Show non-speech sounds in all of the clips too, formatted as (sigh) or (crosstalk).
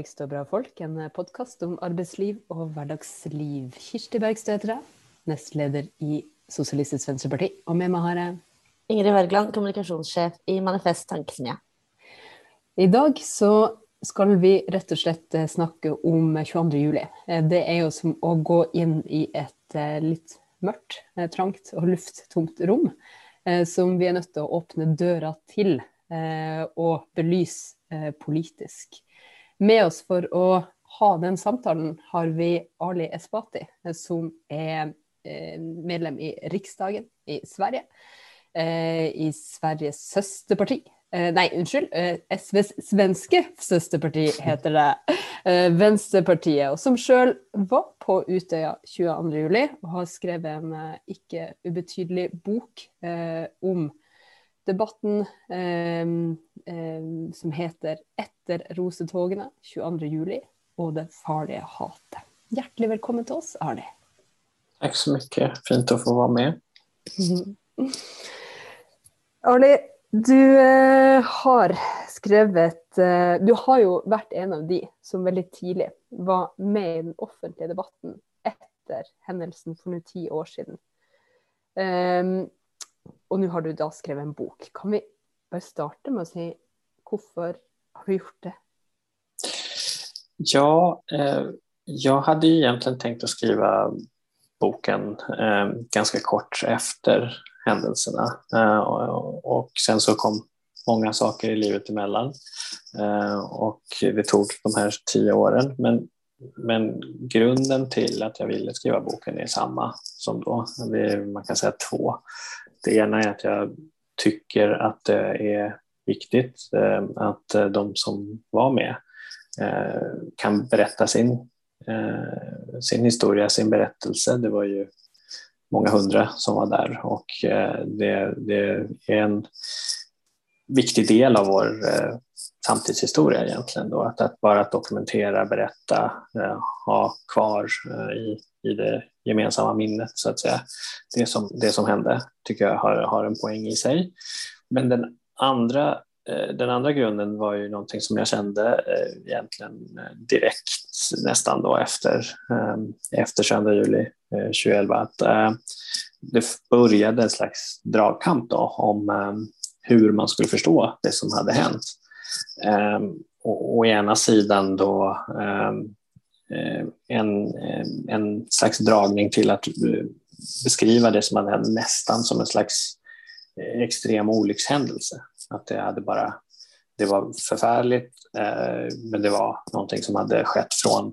'Bergstø bra folk'. En podkast om arbeidsliv og hverdagsliv. Kirsti Bergstø heter jeg, nestleder i Sosialistisk Venstreparti. Og med meg har jeg Ingrid Wergeland, kommunikasjonssjef i Manifest Tankesmie. I dag så skal vi rett og slett eh, snakke om 22. juli. Eh, Det er jo som å gå inn i et eh, litt mørkt, eh, trangt og lufttomt rom, eh, som vi er nødt til å åpne døra til eh, og belyse eh, politisk. Med oss for å ha den samtalen har vi Ali Esbati, som är eh, medlem i Riksdagen i Sverige. Eh, I Sveriges søsterparti. Eh, Nej, ursäkta. unnskyld. SVs svenske søsterparti heter det. Vänsterpartiet Venstrepartiet. Og som sjøl var på Utøya 22. juli og har skrevet en icke ikke ubetydelig bok om debatten eh, som heter 'Etter rosetogene 22. juli og det farlige hatet'. Hjertelig velkommen til oss, Arne. Tack så mycket. Fint att få vara med. Arne, du eh, har skrevet eh, Du har jo vært en av de som veldig tidlig var med i den offentlige debatten etter hendelsen for nå ti år siden. Ehm, og nå har du da skrevet en bok. Kan vi bare starte med å si hvorfor har du gjort det? Ja, eh, jag hade ju egentligen tänkt att skriva boken eh, ganska kort efter händelserna. Eh, och, och sen så kom många saker i livet emellan. Eh, och det tog de här tio åren. Men, men grunden till att jag ville skriva boken är samma som då. Det är, man kan säga två. Det ena är att jag tycker att det är viktigt eh, att eh, de som var med eh, kan berätta sin, eh, sin historia, sin berättelse. Det var ju många hundra som var där och eh, det, det är en viktig del av vår eh, samtidshistoria egentligen. Då, att, att bara att dokumentera, berätta, eh, ha kvar eh, i, i det gemensamma minnet så att säga. Det som, det som hände tycker jag har, har en poäng i sig. Men den andra eh, den andra grunden var ju någonting som jag kände eh, egentligen eh, direkt nästan då efter, eh, efter 22 juli eh, 2011 att eh, det började en slags dragkamp då om eh, hur man skulle förstå det som hade hänt. Eh, och, å ena sidan då eh, eh, en, eh, en slags dragning till att eh, beskriva det som hade hänt nästan som en slags extrem olyckshändelse. Att det hade bara, det var förfärligt, men det var någonting som hade skett från,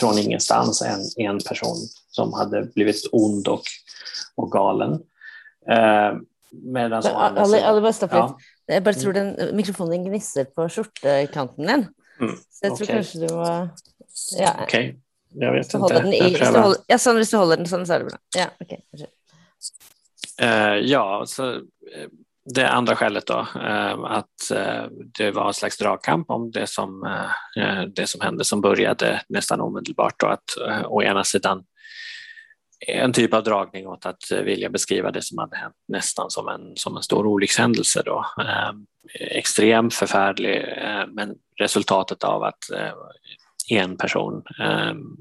från ingenstans. En, en person som hade blivit ond och, och galen. Eh, medan å andra sidan- stopp litt. Ja. Jeg bare tror den mikrofonen gnisser på skjortekanten din. Mm, Så jeg tror ok. kanskje du må Ja, Okej, jag vet holder den i du prövar. holder, Ja, sånn hvis du holder den sånn, så er det bra. Ja, ok. unnskyld. Eh, ja, så eh, det andra skälet då, eh, att eh, det var en slags dragkamp om det som, det som hände som började nästan omedelbart. Då, att å ena sidan en typ av dragning åt att vilja beskriva det som hade hänt nästan som en, som en stor olyckshändelse. Då. Eh, extrem, förfärlig, eh, men resultatet av att eh, en person ehm,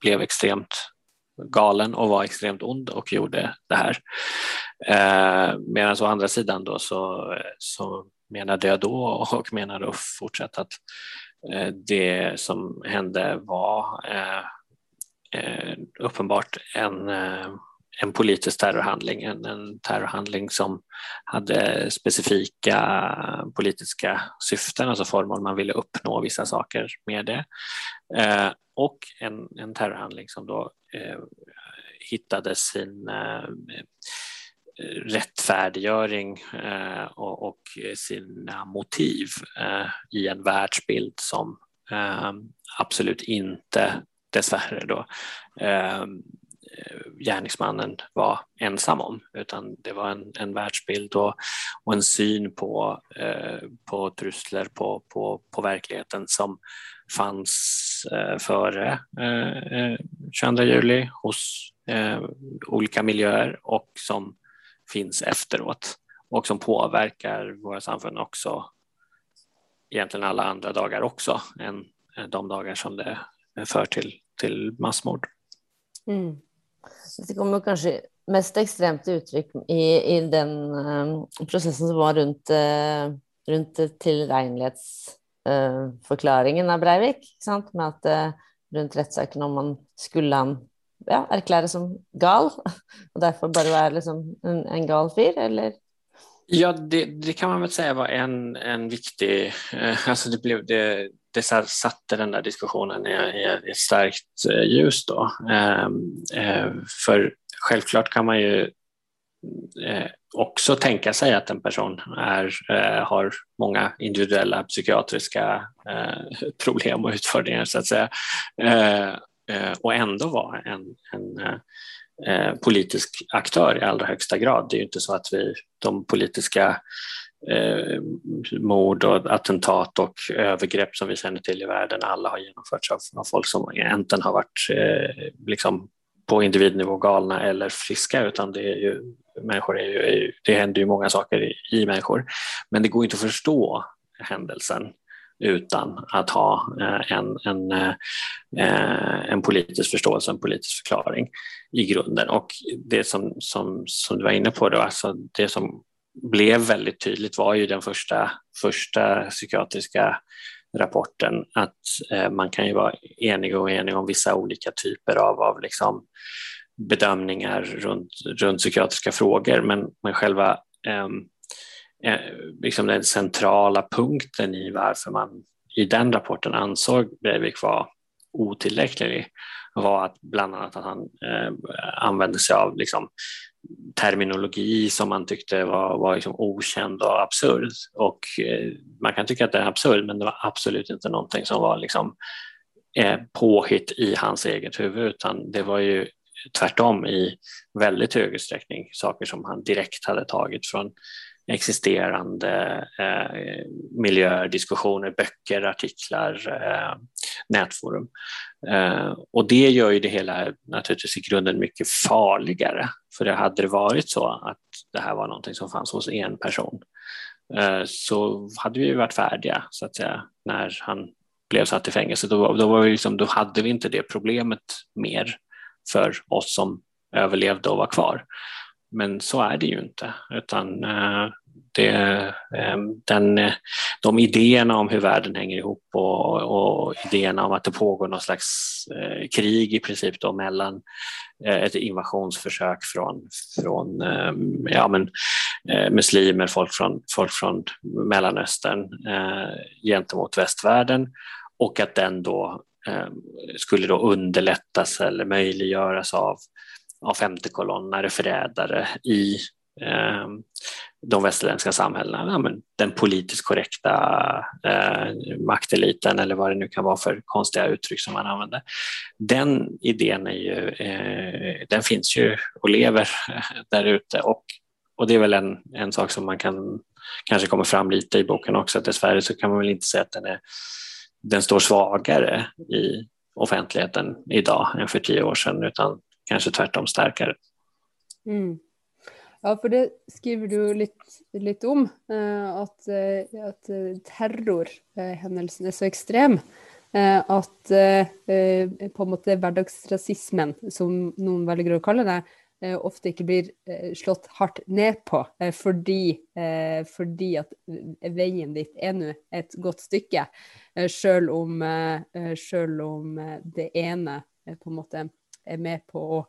blev extremt galen och var extremt ond och gjorde det här. Ehm, medan å andra sidan då så, så menade jag då och menar då fortsatt att eh, det som hände var eh, Eh, uppenbart en, eh, en politisk terrorhandling, en, en terrorhandling som hade specifika politiska syften, alltså former man ville uppnå vissa saker med det. Eh, och en, en terrorhandling som då eh, hittade sin eh, rättfärdiggöring eh, och, och sina motiv eh, i en världsbild som eh, absolut inte, dessvärre då, eh, gärningsmannen var ensam om, utan det var en, en världsbild och, och en syn på, eh, på trusler på, på, på verkligheten som fanns eh, före eh, eh 22 juli hos eh, olika miljöer och som finns efteråt och som påverkar våra samfund också egentligen alla andra dagar också än de dagar som det för till, till massmord. Mm. Det kommer kanske mest extremt uttryck i, i den um, processen som var runt, uh, runt tilregnelighetsförklaringen uh, av Breivik, sant? med att uh, runt rättssaken om man skulle han ja, erklære som gal, (laughs) och därför bara vara liksom en, en gal fyr, eller? Ja, det, det, kan man väl säga var en, en viktig, eh, alltså det, blev, det, det satte den där diskussionen i, i ett starkt eh, ljus då. Ehm, eh, för självklart kan man ju eh, också tänka sig att en person är, eh, har många individuella psykiatriska (laughs) problem och utfordringar så att säga och ändå vara en, en politisk aktör i allra högsta grad. Det är ju inte så att vi, de politiska eh, mord och attentat och övergrepp som vi känner till i världen, alla har genomförts av, av folk som egentligen har varit eh, liksom på individnivå galna eller friska, utan det är ju, människor är ju, det händer ju många saker i, i människor. Men det går inte att förstå händelsen utan att ha eh, en, en, eh, eh, en politisk förståelse, en politisk förklaring i grunden. Och det som, som, som du var inne på, då, alltså det som blev väldigt tydligt var ju den första, första psykiatriska rapporten att eh, man kan ju vara enig och enig om vissa olika typer av, av liksom bedömningar runt, runt psykiatriska frågor, men, men själva eh, Eh, liksom den centrala punkten i varför man i den rapporten ansåg Breivik vara otillräcklig var att bland annat att han eh, använde sig av liksom, terminologi som man tyckte var, var liksom okänd och absurd. Och eh, man kan tycka att det är absurd men det var absolut inte någonting som var liksom, eh, påhitt i hans eget huvud utan det var ju tvärtom i väldigt hög utsträckning saker som han direkt hade tagit från existerande eh, miljöer, diskussioner, böcker, artiklar, eh, nätforum. Eh, och det gör ju det hela naturligtvis i grunden mycket farligare. För det hade det varit så att det här var någonting som fanns hos en person eh, så hade vi varit färdiga så att säga när han blev satt i fängelse. Då, då, var vi liksom, då hade vi inte det problemet mer för oss som överlevde och var kvar. Men så är det ju inte, utan eh, det, eh, den, de idéerna om hur världen hänger ihop och, och idéerna om att det pågår någon slags eh, krig i princip då mellan ett invasionsförsök från, från ehm, ja, men, muslimer, folk från, folk från Mellanöstern gentemot västvärlden. Och att den då ehm, skulle då underlättas eller möjliggöras av av femtekolonnare, förrädare i eh, de västerländska samhällena. Ja, men den politiskt korrekta eh, makteliten eller vad det nu kan vara för konstiga uttryck som man använder. Den idén är ju, eh, den finns ju och lever (laughs) där ute och, och det är väl en, en sak som man kan kanske kommer fram lite i boken också att dessvärre så kan man väl inte säga att den, är, den står svagare i offentligheten idag än för tio år sedan utan kanske tvärtom starkare. Mm. Ja, för det skriver du lite, lite om, eh, att, eh, att eh, terrorhendelsen eh, är så extrem att på en måte hverdagsrasismen, som noen velger å kalle det, ofte ikke blir slått hardt ned på, fordi, fordi at veien dit er nå et godt stykke. Selv om, selv om det ene på en måte er med på å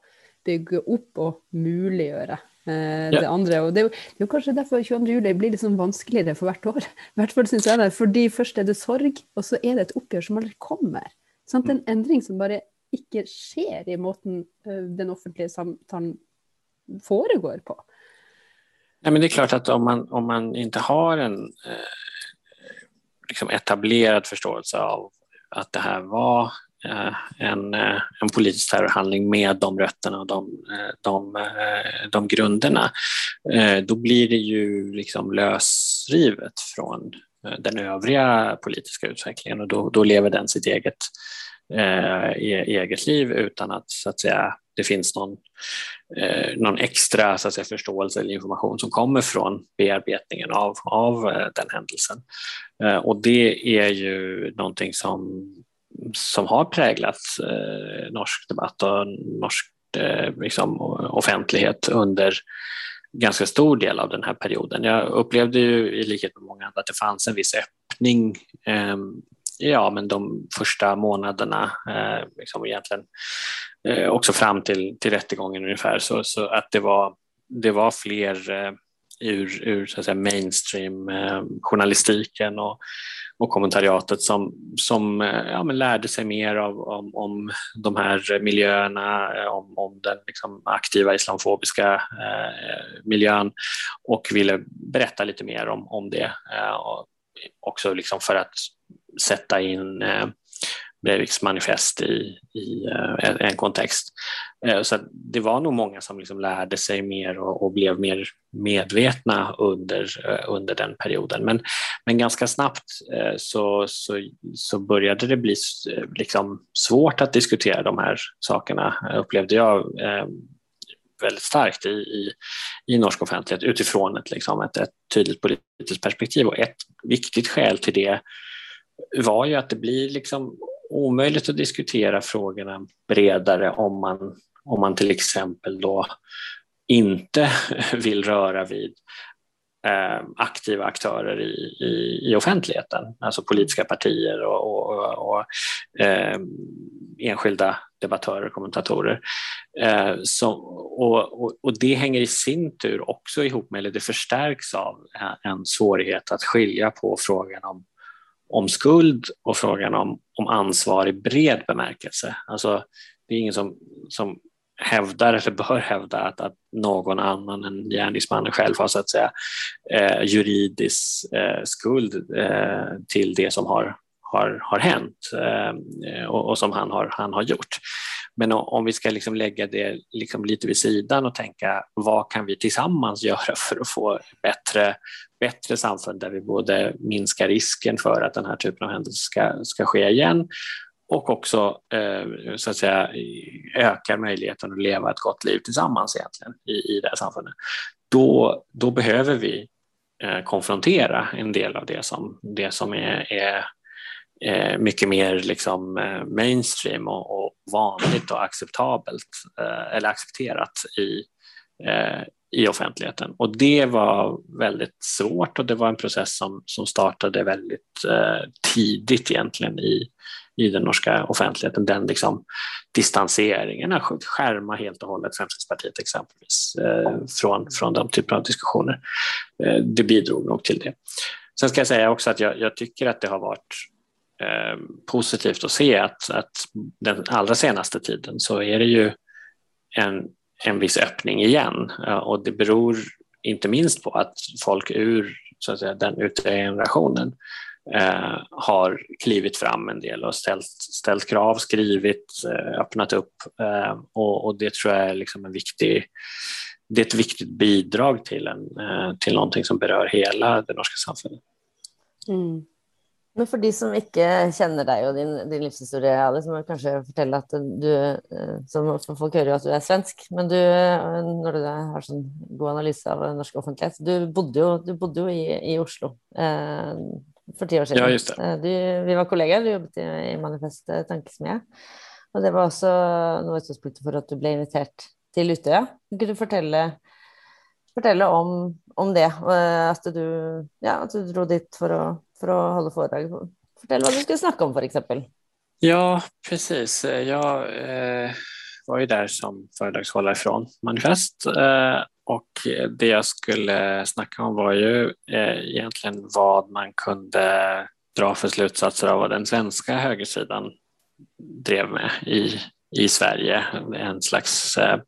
bygge opp og muliggjøre eh, ja. det andre. Og det er, jo, det er, jo, kanskje derfor 22. juli blir sånn vanskeligere for hvert år. (laughs) I hvert fall syns jeg det. Fordi først er det sorg, og så er det et oppgjør som aldri kommer. Sant? En endring som bare ikke skjer i måten uh, den offentlige samtalen foregår på. Nej, men det är klart att om man, om man inte har en eh, liksom etablerad förståelse av att det här var Eh, Eh, en, eh, en politisk terrorhandling med de rötterna och de, eh, de, de grunderna, då blir det ju liksom lösrivet från den övriga politiska utvecklingen och då, då lever den sitt eget, eh, e-, eget liv utan att så att säga det finns någon, eh, någon extra så att säga, förståelse eller information som kommer från bearbetningen av, av den händelsen. Eh, och det är ju någonting som, som har präglat eh, norsk debatt och norsk eh, liksom, offentlighet under ganska stor del av den här perioden. Jag upplevde ju i likhet med många andra att det fanns en viss öppning eh, ja, men de första månaderna, eh, liksom egentligen eh, också fram till, till rättegången ungefär, så, så att det var, det var fler eh, ur, ur så att säga, mainstream eh, journalistiken och, och kommentariatet som, som eh, ja, men lärde sig mer av, om, om de här miljöerna, eh, om, om den liksom, aktiva islamofobiska eh, miljön och ville berätta lite mer om, om det. Eh, och också liksom för att sätta in eh, Breiviks liksom manifest i, i eh, en kontext. Eh, så det var nog många som liksom lärde sig mer och, och blev mer medvetna under, eh, under den perioden. Men, men ganska snabbt så, så, så började det bli liksom svårt att diskutera de här sakerna, upplevde jag väldigt starkt i, i, i norsk offentlighet utifrån ett, liksom ett, ett tydligt politiskt perspektiv. Och ett viktigt skäl till det var ju att det blir liksom omöjligt att diskutera frågorna bredare om man, om man till exempel då inte (laughs) vill röra vid eh, aktiva aktörer i, i, i, offentligheten, alltså politiska partier och, och, och eh, enskilda debattörer och kommentatorer. Eh, så, och, och, och, det hänger i sin tur också ihop med, eller det förstärks av eh, en svårighet att skilja på frågan om om skuld och frågan om, om ansvar i bred bemärkelse. Alltså, det är ingen som, som hävdar eller bör hävda att, att någon annan än gärningsmannen själv har så att säga eh, juridisk eh, skuld eh, till det som har, har, har hänt eh, och, och, som han har, han har gjort. Men om vi ska liksom lägga det liksom lite vid sidan och tänka vad kan vi tillsammans göra för att få bättre, bättre samfund där vi både minskar risken för att den här typen av händelser ska, ska ske igen och också eh, så att säga, ökar möjligheten att leva ett gott liv tillsammans egentligen i, i det här samfundet. Då, då behöver vi eh, konfrontera en del av det som, det som är, är eh, mycket mer liksom, eh, mainstream och, och, vanligt och acceptabelt eh, eller accepterat i, eh, i offentligheten. Och det var väldigt svårt och det var en process som, som startade väldigt eh, tidigt egentligen i, i den norska offentligheten. Den liksom distanseringen, att skärma helt och hållet Fremskrittspartiet exempelvis eh, från, från de typer av diskussioner. Eh, det bidrog nog till det. Sen ska jag säga också att jag, jag tycker att det har varit Eh, positivt att se att, att den allra senaste tiden så är det ju en, en viss öppning igen och det beror inte minst på att folk ur så att säga, den yttre generationen eh, har klivit fram en del och ställt, ställt krav, skrivit, eh, öppnat upp eh, och, och, det tror jag är liksom en viktig det är ett viktigt bidrag till, en, eh, till någonting som berör hela det norska samhället. Mm. Men för de som inte känner dig och din, din livshistorie, Alice, må jag kanske berätta att du, eh, som folk hör att du är svensk, men du, eh, när du har sån god analys av norsk offentlighet, du bodde ju, du bodde ju i, i Oslo eh, för tio år sedan. Ja, just det. Eh, du, vi var kollegor, du jobbade i, i Manifest Tankesmedja. Och det var också något utgångspunkt för att du blev inviterad till Utøya. Kan du berätta fortelle om, om det? Att du, ja, att du drog dit för att för att hålla föredrag. Fortell vad du skulle snacka om för exempel. Ja, precis. Jag eh, var ju där som föredragshållare från Manifest eh, och det jag skulle snacka om var ju eh, egentligen vad man kunde dra för slutsatser av vad den svenska högersidan drev med i, i Sverige. En slags eh,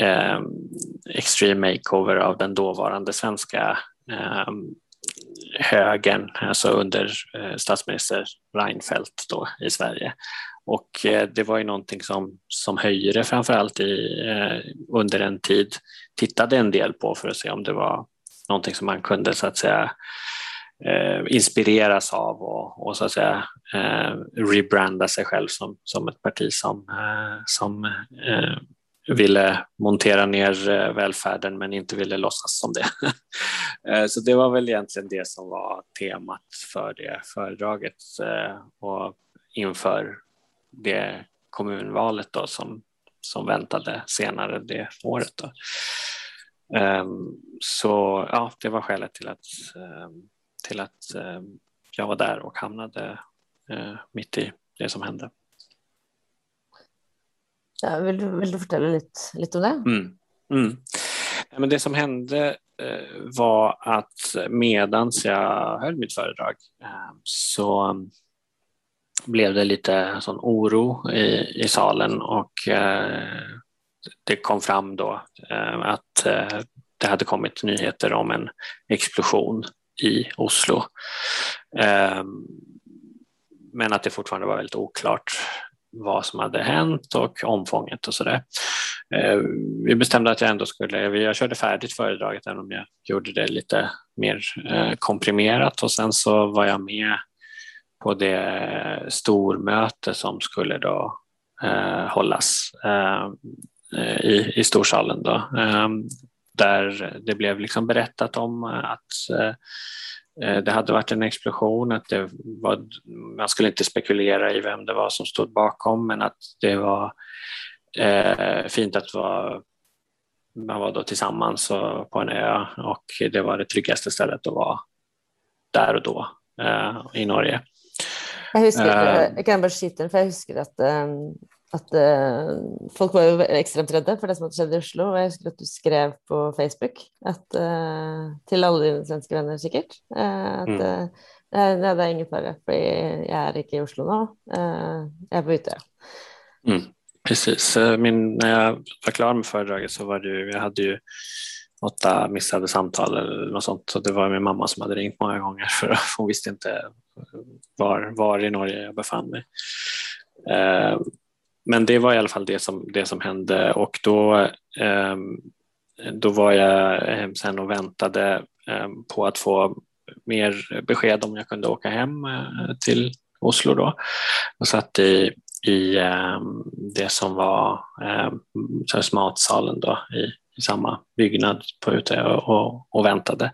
eh extreme makeover av den dåvarande svenska eh, högern, alltså under eh, statsminister Reinfeldt då i Sverige. Och eh, det var ju någonting som, som Höjre framförallt i, eh, under en tid tittade en del på för att se om det var någonting som man kunde så att säga inspireras av och, och, så att säga eh, rebranda sig själv som, som ett parti som, som eh, ville montera ner eh, välfärden men inte ville låtsas som det. (laughs) Eh, så det var väl egentligen det som var temat för det föredraget eh, och inför det kommunvalet då som, som väntade senare det året. Då. Ehm, så ja, det var skälet till att ehm, till att ehm, jag var där och hamnade mitt i det som hände. Ja, vill, du, vill du berätta lite, lite om det? Mm. Mm. Men det som hände eh, var att medan jag höll mitt föredrag eh, så blev det lite sån oro i, i salen och eh, det kom fram då eh, att det hade kommit nyheter om en explosion i Oslo. Men att det fortfarande var väldigt oklart vad som hade hänt och omfånget och sådär. Eh, vi bestämde att jag ändå skulle, jag körde färdigt föredraget även om jag gjorde det lite mer eh, komprimerat och sen så var jag med på det stormöte som skulle då eh, hållas i, i storsalen. Då. Där det blev liksom berättat om att det hade varit en explosion, att det var, man skulle inte spekulera i vem det var som stod bakom, men att det var eh, fint att vara, man var då tillsammans på en ö och det var det tryggaste stället att vara där och då eh, i Norge. Jag, husker, uh, jag kan bara skita för jag husker att um, at uh, folk var jo ekstremt redde for det som hadde skjedd i Oslo. Og jeg husker at du skrev på Facebook at, uh, til alle dine svenske venner, sikkert, uh, at det, er ingen fare, for jeg er ikke i Oslo nå. jeg er på Utøya. Mm. Precis. Min, när jag var klar med föredraget så var ju, jag hade ju åtta missade samtal eller något sånt. Så det var min mamma som hade ringt många gånger för (laughs) hon visste inte var, var i Norge jag befann mig men det var i alla fall det som, det som hände och då, ehm, då var jag ehm, sen och väntade ehm, på att få mer besked om jag kunde åka hem eh, till Oslo då och satt i, i det som var matsalen då i, i samma byggnad på ute och, och väntade.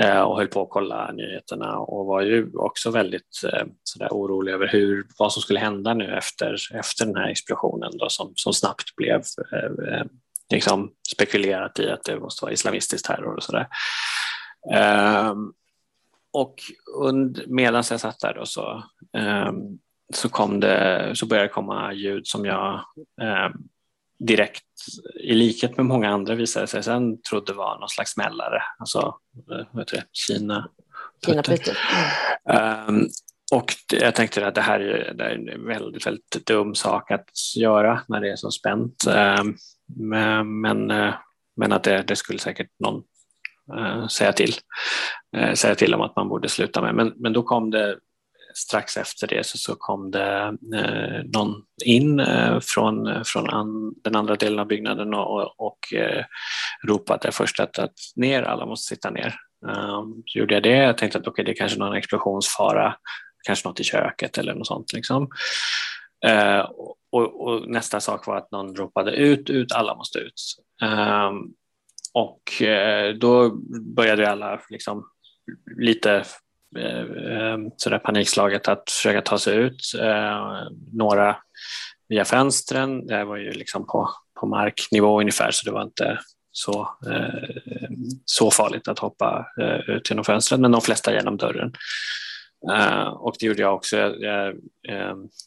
Eh, och höll på att kolla nyheterna och var ju också väldigt eh, sådär orolig över hur, vad som skulle hända nu efter, efter den här explosionen då, som, som snabbt blev eh, eh liksom spekulerat i att det måste vara islamistisk terror och sådär. Um, och medan jag satt där då så, um, så, kom det, så började det komma ljud som jag um, direkt, i likhet med många andra visade sig sen trodde var någon slags mällare, alltså eh, vad heter det, Kina. Kina um, och jag tänkte att det här är, det är en väldigt, väldigt dum sak att göra när det är så spänt. Um, men, men, eh, men att det, det skulle säkert någon uh, säga till. Uh, säga till om att man borde sluta med. Men, men då kom det strax efter det så, så kom det eh, någon in eh, från, från an, den andra delen av byggnaden och, och eh, ropade först att, att ner, alla måste sitta ner. Um, gjorde jag det, jag tänkte att okay, det är kanske någon explosionsfara, kanske något i köket eller något sånt. Liksom. Uh, och, och, nästa sak var att någon ropade ut, ut, alla måste ut. Um, och eh, då började alla liksom lite Eh, sådär panikslaget att försöka ta sig ut. Eh, några via fönstren, det var ju liksom på, på marknivå ungefär så det var inte så, eh, så farligt att hoppa ut genom fönstret, men de flesta genom dörren. och det gjorde jag också. Jag,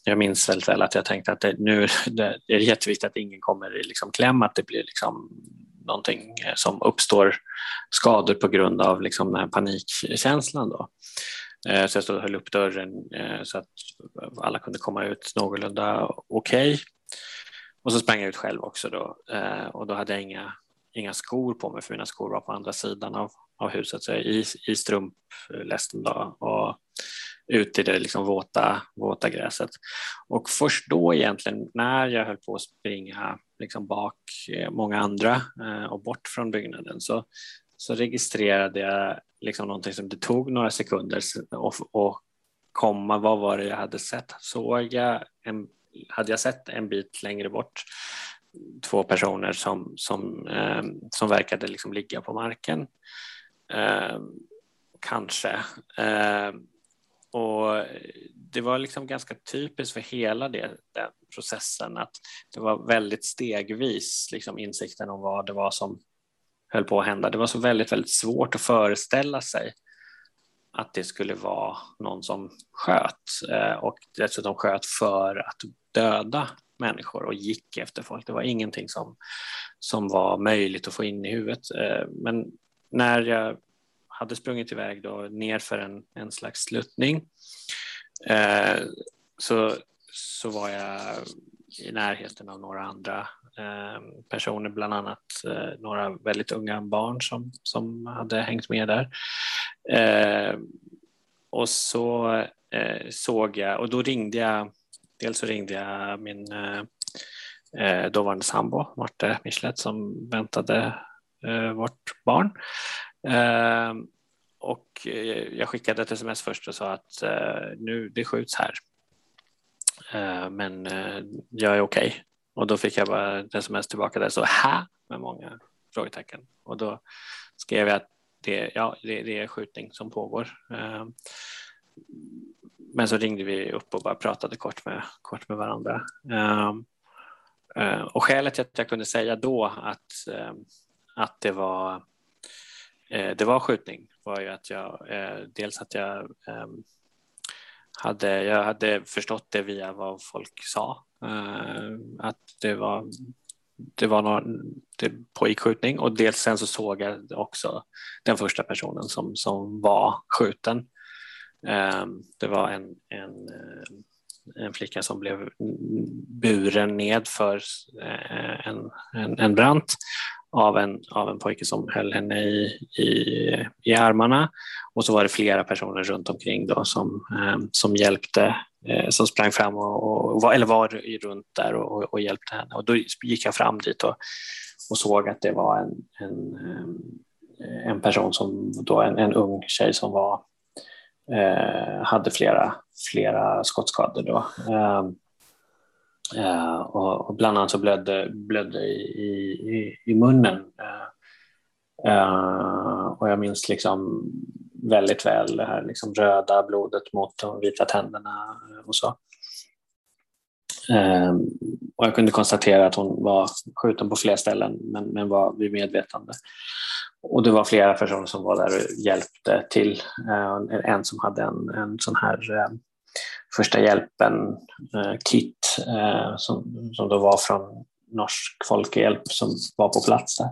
jag minns väldigt väl att jag tänkte att det, nu (laughs) det är jätteviktigt att ingen kommer i liksom kläm, att det blir liksom någonting eh, som uppstår skador på grund av liksom den här panikkänslan. Då. Eh, så jag stod och höll upp dörren eh, så att alla kunde komma ut någorlunda okej. Okay. Och så sprang jag ut själv också då och då hade jag inga, inga skor på mig för mina skor var på andra sidan av, av huset. Så jag i, i strumplästen då och ut i det liksom våta, våta gräset. Och först då egentligen när jag höll på att springa liksom bak eh, många andra eh, och bort från byggnaden så så registrerade jag liksom någonting som det tog några sekunder att komma, vad var det jag hade sett? Såg jag en, hade jag sett en bit längre bort två personer som, som, eh, som verkade liksom ligga på marken? Eh, kanske. Eh, och det var liksom ganska typiskt för hela det, den processen att det var väldigt stegvis liksom insikten om vad det var som höll på att hända. Det var så väldigt, väldigt svårt att föreställa sig att det skulle vara någon som sköt eh, och dessutom sköt för att döda människor och gick efter folk. Det var ingenting som, som var möjligt att få in i huvudet. Eh, men när jag hade sprungit iväg då ner för en, en slags sluttning eh, så, så var jag i närheten av några andra eh, personer, bland annat eh, några väldigt unga barn som, som hade hängt med där. Eh, och så eh, såg jag, och då ringde jag, dels så ringde jag min eh, eh dåvarande sambo, Marte Michelet, som väntade eh, vårt barn. Ehm, och eh, jag skickade ett sms först och sa att eh, nu, det skjuts här. Ehm, men eh, jag är okej. Okay. Och då fick jag bara ett sms tillbaka där så ”här” med många frågetecken. Och då skrev jag att det, ja, det, det är skjutning som pågår. Ehm, men så ringde vi upp och bara pratade kort med, kort med varandra. Och skälet till att jag kunde säga då att, att det var Eh, det var skjutning var ju att jag eh, dels att jag ehm, hade, jag hade förstått det via vad folk sa eh, att det var det var någon, det pågick skjutning och dels sen så såg jag också den första personen som, som var skjuten. Ehm, det var en, en, eh, en flicka som blev buren nedför för eh, en, en, en brant av en, av en pojke som höll henne i, i, i armarna. Och så var det flera personer runt omkring då som, eh, som hjälpte eh, som sprang fram och, och, eller var runt där och, och, hjälpte henne. Och då gick jag fram dit och, och såg att det var en, en, eh, en person som då en, en ung tjej som var eh, hade flera, flera skottskador då. Eh, eh, och, och, bland annat så blödde, blödde i, i, i munnen. Eh, eh, och jag minns liksom väldigt väl det här liksom röda blodet mot de vita tänderna och så. Eh, och jag kunde konstatera att hon var skjuten på flera ställen men, men var vid medvetande. Och det var flera personer som var där och hjälpte till. Eh, en som hade en, en sån här eh, första hjälpen-kit eh, eh, som, som då var från Norsk Folkehjälp som var på plats där.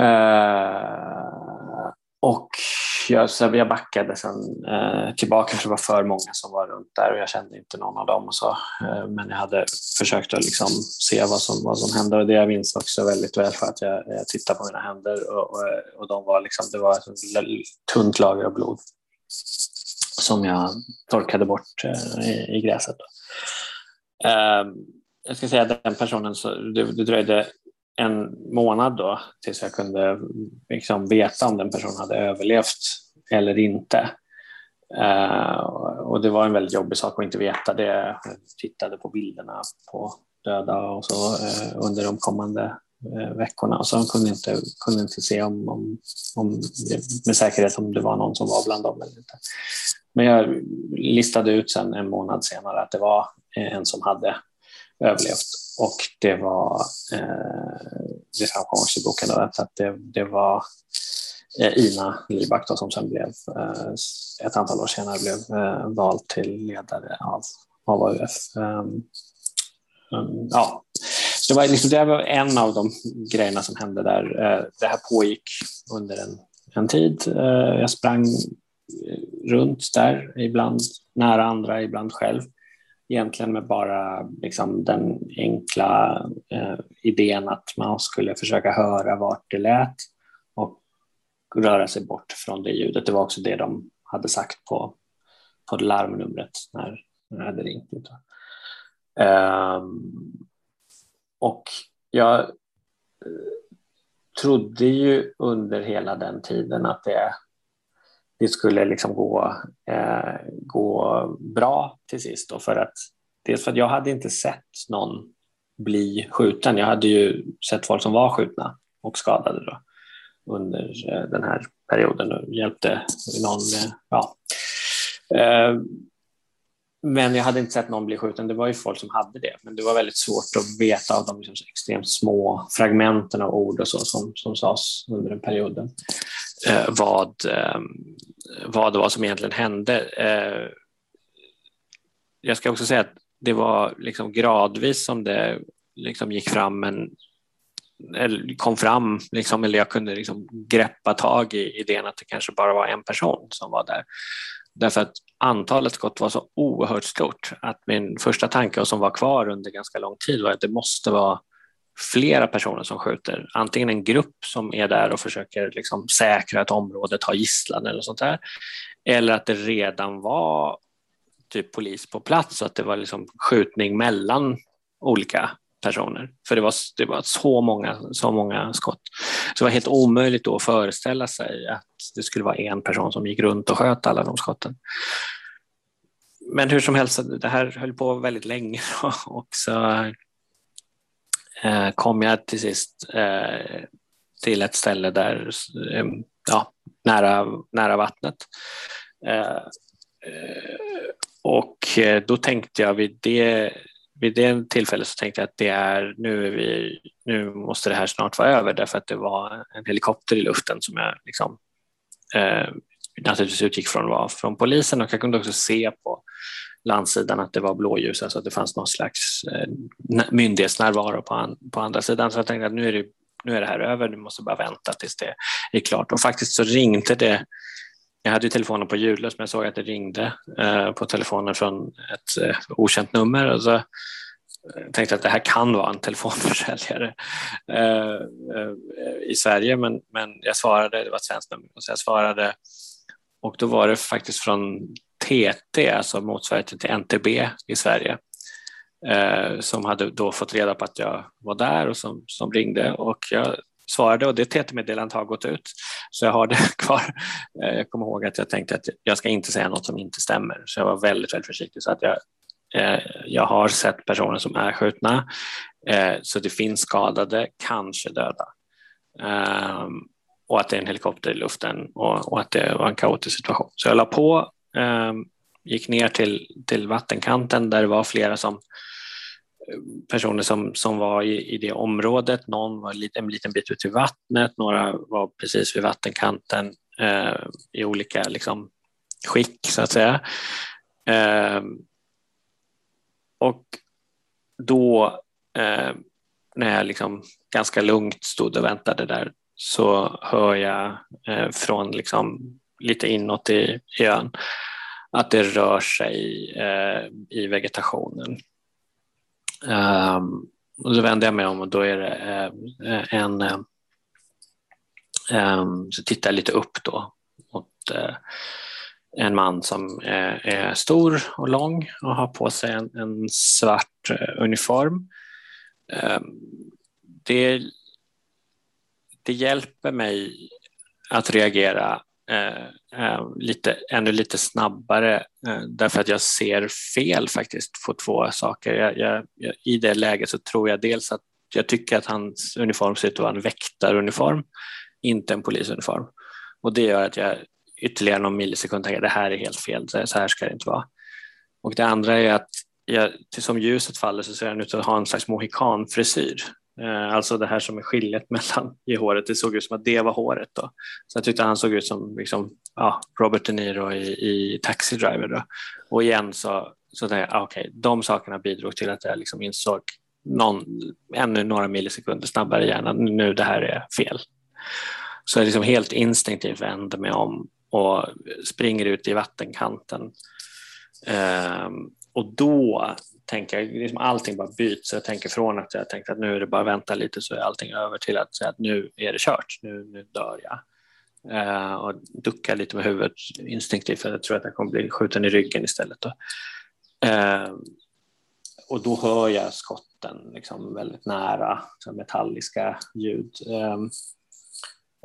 Eh, och jag, så jag backade sen eh, tillbaka för det var för många som var runt där och jag kände inte någon av dem. Och så. Men jag hade försökt att liksom se vad som, vad som hände och det jag minns också väldigt väl för att jag, jag tittade på mina händer och, och, och de var liksom, det var ett tunt lager av blod som jag torkade bort eh, i, i gräset. Ehm, jag ska säga att den personen, så, det, det dröjde en månad då tills jag kunde liksom veta om den personen hade överlevt eller inte. Uh, och det var en väldigt jobbig sak att inte veta det. Jag tittade på bilderna på döda och så uh, under de kommande uh, veckorna och så kunde inte, kunde inte se om, om, om, med säkerhet om det var någon som var bland dem eller inte. Men jag listade ut sen en månad senare att det var eh, en som hade överlevt och det var, eh, det framkom också i boken, då, att det, det var eh, Ina Liback då, som sen blev, eh, ett antal år senare blev eh, vald till ledare av, av AUF. Um, ehm, um, ehm, ja. Så det, var liksom, det var en av de grejerna som hände där. Eh, det här pågick under en, en tid. Eh, jag sprang runt där, ibland nära andra, ibland själv egentligen med bara liksom, den enkla eh, idén att man skulle försöka höra vart det lät och röra sig bort från det ljudet. Det var också det de hade sagt på, på larmnumret när, när jag hade ringt. Um, och jag eh, trodde ju under hela den tiden att det, det skulle liksom gå, eh, gå bra till sist. Då för att, dels för att jag hade inte sett någon bli skjuten. Jag hade ju sett folk som var skjutna och skadade då under eh, den här perioden och hjälpte någon. Eh, ja. Eh, men jag hade inte sett någon bli skjuten. Det var ju folk som hade det, men det var väldigt svårt att veta av de liksom extremt små fragmenten av ord och så som, som sades under den perioden Eh, vad, eh, vad det var som egentligen hände. Eh, jag ska också säga att det var liksom gradvis som det liksom gick fram en eller kom fram, liksom, eller jag kunde liksom greppa tag i idén att det kanske bara var en person som var där. Därför att antalet skott var så oerhört stort att min första tanke, och som var kvar under ganska lång tid, var att det måste vara flera personer som skjuter. Antingen en grupp som är där och försöker liksom säkra ett område, ta gisslan eller sånt där. Eller att det redan var typ polis på plats och att det var liksom skjutning mellan olika personer. För det var, det var så, många, så många skott. Så det var helt omöjligt då att föreställa sig att det skulle vara en person som gick runt och sköt alla de skotten. Men hur som helst, det här höll på väldigt länge (laughs) och så Eh, kom jag till sist eh, till ett ställe där, eh, ja, nära, nära vattnet. Eh, eh, och då tänkte jag vid det, vid det tillfället så tänkte jag att det är, nu, är vi, nu måste det här snart vara över därför att det var en helikopter i luften som jag liksom, eh, naturligtvis utgick från var från polisen och jag kunde också se på landsidan att det var blåljus, alltså att det fanns någon slags eh, myndighetsnärvaro på, an, på andra sidan. Så jag tänkte att nu är, det, nu är det här över, nu måste bara vänta tills det är klart. Och faktiskt så ringde det jag hade ju telefonen på ljudlös men jag såg att det ringde eh, på telefonen från ett eh, okänt nummer och så eh, tänkte att det här kan vara en (laughs) telefonförsäljare eh, eh, i Sverige men, men jag svarade, det var ett svenskt nummer, så jag svarade och då var det faktiskt från TT, alltså motsvarigheten till NTB i Sverige eh, som hade då fått reda på att jag var där och som, som ringde och jag svarade och det TT-meddelandet har gått ut. Så jag har det (laughs) kvar. Eh, jag kommer ihåg att jag tänkte att jag ska inte säga något som inte stämmer. Så jag var väldigt, väldigt försiktig. Så att jag, eh, jag har sett personer som är skjutna. Eh, så det finns skadade, kanske döda. Ehm, och att det är en helikopter i luften och, och att det var en kaotisk situation. Så jag la på, eh, gick ner till, till vattenkanten där det var flera som personer som, som var i, i det området. Någon var en liten bit ut i vattnet, några var precis vid vattenkanten eh, i olika liksom, skick så att säga. Eh, och då eh, när jag liksom ganska lugnt stod och väntade där så hör jag eh, från liksom lite inåt i, i ön att det rör sig eh, i vegetationen. Um, och då vänder jag mig om och då är det eh, en, Eh, ehm, så tittar jag lite upp då mot eh, en man som är, är, stor och lång och har på sig en, en svart eh, uniform. Um, det, det hjälper mig att reagera Eh, eh, lite, ännu lite snabbare eh, därför att jag ser fel faktiskt på två saker. Jag, jag, jag, I det läget så tror jag dels att jag tycker att hans uniform ser ut att vara en väktaruniform, inte en polisuniform. Och det gör att jag ytterligare någon millisekund tänker att det här är helt fel, så här ska det inte vara. Och det andra är att jag, som ljuset faller så ser han ut att ha en slags mohikanfrisyr. Eh, alltså det här som är skiljet (laughs) mellan i håret, det såg ut som att det var håret. Då. Så jag tyckte han såg ut som liksom, ja, Robert De Niro i, i Taxi Driver. Då. Och igen så, så tänkte jag, ah, okay, de sakerna bidrog till att jag liksom insåg någon, ännu några millisekunder snabbare i hjärnan, nu det här är fel. Så jag liksom helt instinktivt vänder mig om och springer ut i vattenkanten. Um, och då tänka, liksom allting bara byts. Jag tänker från att jag tänkte att nu är det bara att vänta lite så är allting över till att säga att nu är det kört, nu, nu dör jag. Uh, och ducka lite med huvudet instinktivt för jag tror att jag kommer bli skjuten i ryggen istället. Då. Uh, och då hör jag skotten liksom väldigt nära, så metalliska ljud. Um,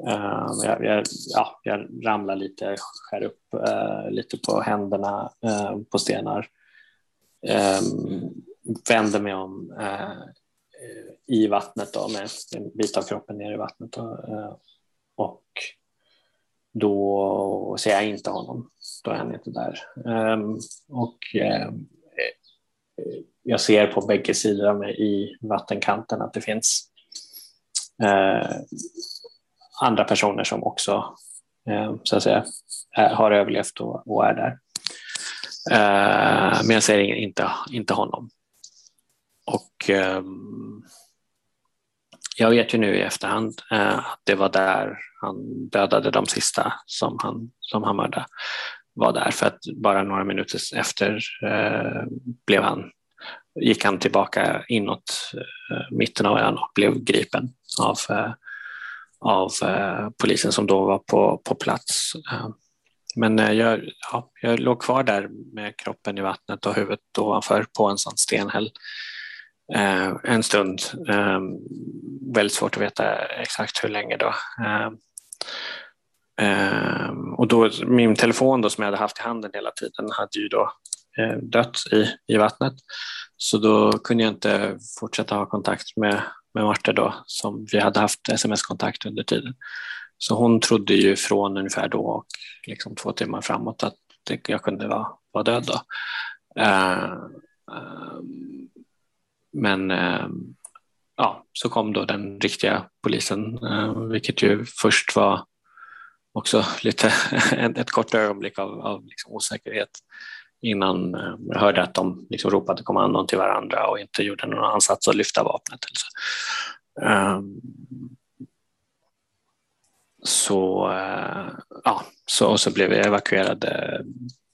Uh, jag, jag, ja, jag ramlar lite, skär upp uh, lite på händerna uh, på stenar eh, vänder mig om eh, i vattnet då, med en bit av kroppen ner i vattnet. Då, eh, och då ser jag inte honom. Då är han inte där. Ehm, och ehm, jag ser på bägge sidor av mig i vattenkanten att det finns eh, andra personer som också eh, så att säga, har överlevt och, och är där. Eh, men jag ser inte, inte honom. Och ehm, jag vet ju nu i efterhand eh, att det var där han dödade de sista som han, som han mördade. Var där för att bara några minuter efter eh, blev han, gick han tillbaka inåt mitten av ön och blev gripen av av polisen som då var på, på plats. Men eh, jag, ja, jag låg kvar där med kroppen i vattnet och huvudet ovanför på en sån stenhäll eh, en stund. Eh, väldigt svårt att veta exakt hur länge då. Eh, och då, min telefon då, som jag hade haft i handen hela tiden hade ju då eh, dött i, i vattnet. Så då kunde jag inte fortsätta ha kontakt med med Marte då, som vi hade haft sms-kontakt under tiden. Så hon trodde ju från ungefär då och liksom två timmar framåt att jag kunde vara, vara död då. Uh, uh, men uh, ja, så kom då den riktiga polisen, vilket ju först var också lite (laughs) ett kort ögonblick av, av liksom osäkerhet innan jag hörde att de liksom ropade kommandon till varandra och inte gjorde någon ansats att lyfta vapnet. Eller så, uh, ja, så, så blev vi evakuerade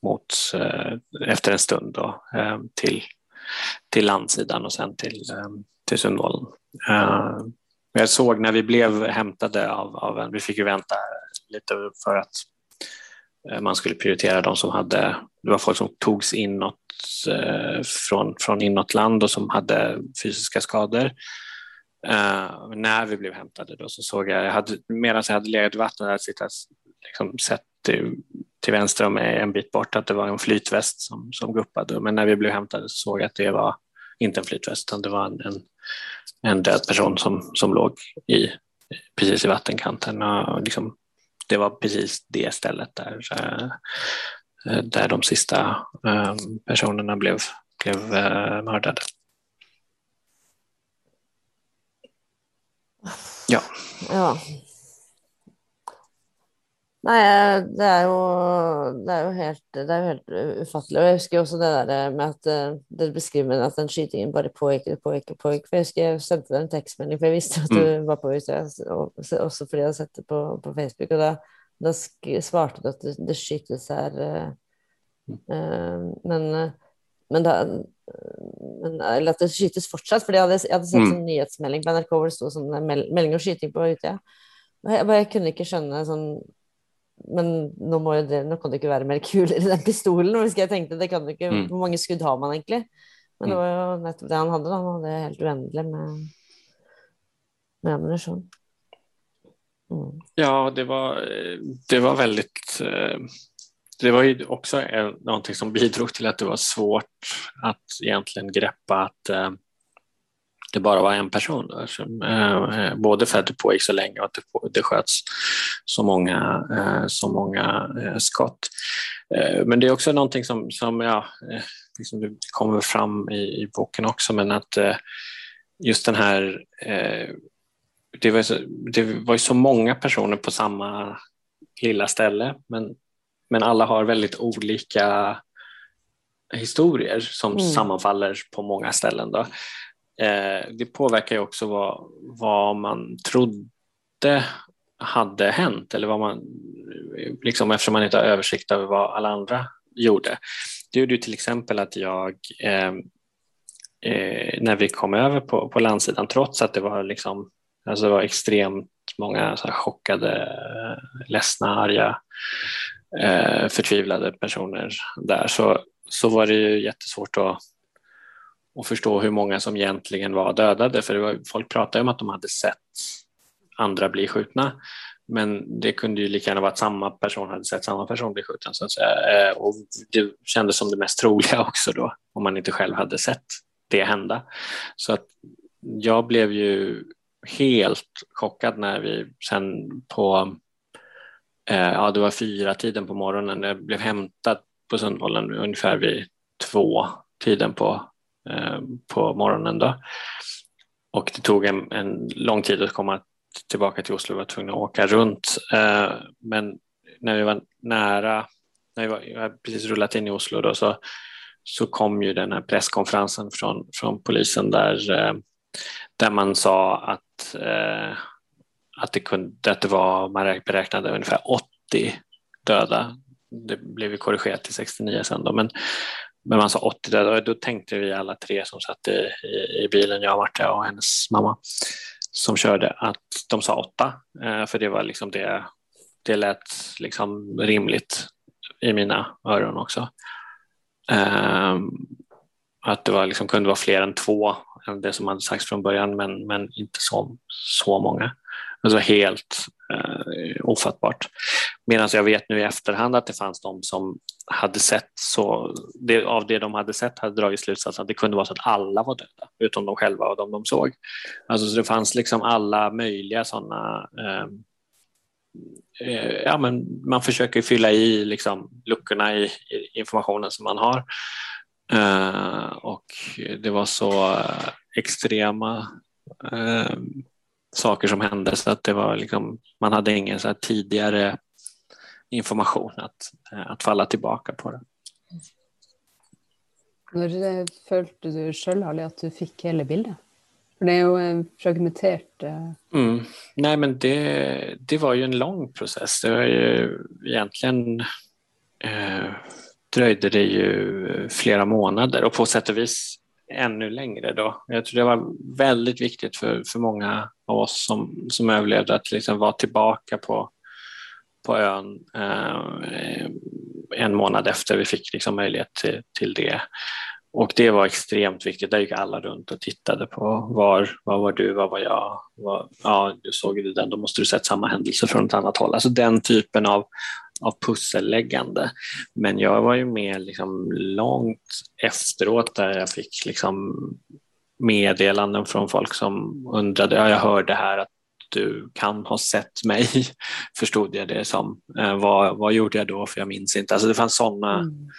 mot, eh, efter en stund då, eh, till, till landsidan och sen till, till Sundvolden. jag såg när vi blev hämtade av, av en, vi fick ju vänta lite för att man skulle prioritera de som hade, det var folk som togs inåt från, från inåt land och som hade fysiska skador. Uh, när vi blev hämtade då så såg jag, jag hade, medan jag hade legat i vattnet, hade jag liksom sett till, till vänster om mig en bit bort att det var en flytväst som, som guppade. Men när vi blev hämtade så såg jag att det var inte en flytväst utan det var en, en, en död person som, som låg i, precis i vattenkanten. Och liksom, det var precis det stället där, uh, där de sista uh, personerna blev, blev mördade. Ja. ja. Nei, det er, jo, det er jo helt, det er jo helt ufattelig. Og jeg husker også det der med at eh, det beskriver at den skytingen bare pågikk og pågikk og pågikk. For jeg husker jeg sendte deg en tekstmelding, for jeg visste at du mm. var på UiT, også fordi jeg hadde sett det på, på Facebook. Og da, da svarte du at det, det skytes her. Uh, uh, men, men da men, eller at det skytes fortsatt. fordi jeg hadde, jeg hadde sett mm. sånn nyhetsmelding på NRK hvor det sto sånn meld, melding om skyting på Utøya. Jeg, jeg, kunne ikke skjønne sånn Men nå, må det, nå kan det ikke være mer kuler i den pistolen. Hvis jeg tenkte, det kan det ikke, mm. Hvor mange skudd har man egentlig? Men det mm. var jo nettopp det han hadde. Da. Han hadde helt uendelig med, med ammunisjon. Mm. Ja, det var, det var väldigt eh, det var ju också en, någonting som bidrog till att det var svårt att egentligen greppa att eh, det bara var en person där, som, eh, eh både för att det pågick så länge och att det, på, det sköts så många, eh, så många eh, skott. Eh, men det är också någonting som, som ja, eh, liksom det kommer fram i, i boken också, men att eh, just den här eh, det var, så, det var ju så många personer på samma lilla ställe, men men alla har väldigt olika historier som mm. sammanfaller på många ställen. Då. Eh, det påverkar ju också vad, vad man trodde hade hänt eller vad man, liksom, eftersom man inte har översikt över vad alla andra gjorde. Det gjorde ju till exempel att jag eh, eh, när vi kom över på, på landsidan, trots att det var, liksom, alltså det var extremt många så chockade, ledsna, arga eh, förtvivlade personer där så, så var det ju jättesvårt att, att förstå hur många som egentligen var dödade för var, folk pratade om att de hade sett andra bli skjutna men det kunde ju lika gärna vara att samma person hade sett samma person bli skjuten. Så att säga. Eh, och det kändes som det mest troliga (laughs) också då, om man inte själv hade sett det hända. Så att jag blev ju helt chockad när vi sen på, Eh, ja det var fyra tiden på morgonen, jag blev hämtad på Sundbollen ungefär vid två tiden på, eh, på morgonen då. Och det tog en, en lång tid att komma tillbaka till Oslo, vi var tvungna att åka runt. Eh, men när vi var nära, när vi, var, jag hade precis rullat in i Oslo då, så, så kom ju den här presskonferensen från, från polisen där, där man sa att, eh, att, det kunde, att det var, man beräknade ungefär 80 döda. Det blev ju korrigerat till 69 sen då, men, men man sa 80 döda och då tänkte vi alla tre som satt i, i, i bilen, jag, Marta och hennes mamma, som körde att de sa åtta, eh, för det var liksom det, det lät liksom rimligt i mina öron också. Ehm, att det var liksom, kunde vara fler än två än det som hade sagts från början, men, men inte så, så många. Alltså helt eh, ofattbart. Medan jag vet nu i efterhand att det fanns de som hade sett så, det, av det de hade sett hade dragit slutsatsen att det kunde vara så att alla var döda, utom de själva och de de såg. Alltså så det fanns liksom alla möjliga sådana ehm, eh, ja, men man försöker fylla i liksom luckorna i, i informationen som man har. Uh, och det var så eh, extrema uh, saker som hände så att det var liksom, man hade ingen så tidigare information att, att falla tillbaka på. Det. Når følte du själv Ali, at du fick hela bilden? För det är ju en fragmenterat... Mm. Nej, men det, det var ju en lång process. Det var ju egentligen eh, dröjde det ju flera månader och på sätt och vis ännu längre då. Jag tror det var väldigt viktigt för, för många av oss som, som överlevde att liksom vara tillbaka på, på ön eh, en månad efter vi fick liksom möjlighet till, till det. Och det var extremt viktigt. Där gick alla runt och tittade på var, var var du, var var jag? Var, ja, du såg det den, då måste du sett samma händelse från ett annat håll. Alltså den typen av, av pusselläggande. Men jag var ju med liksom långt efteråt där jag fick liksom meddelanden från folk som undrade, ja, jag hörde här att du kan ha sett mig, (laughs) förstod jag det som. Eh, vad, vad gjorde jag då? För jag minns inte. Alltså det fanns sådana mm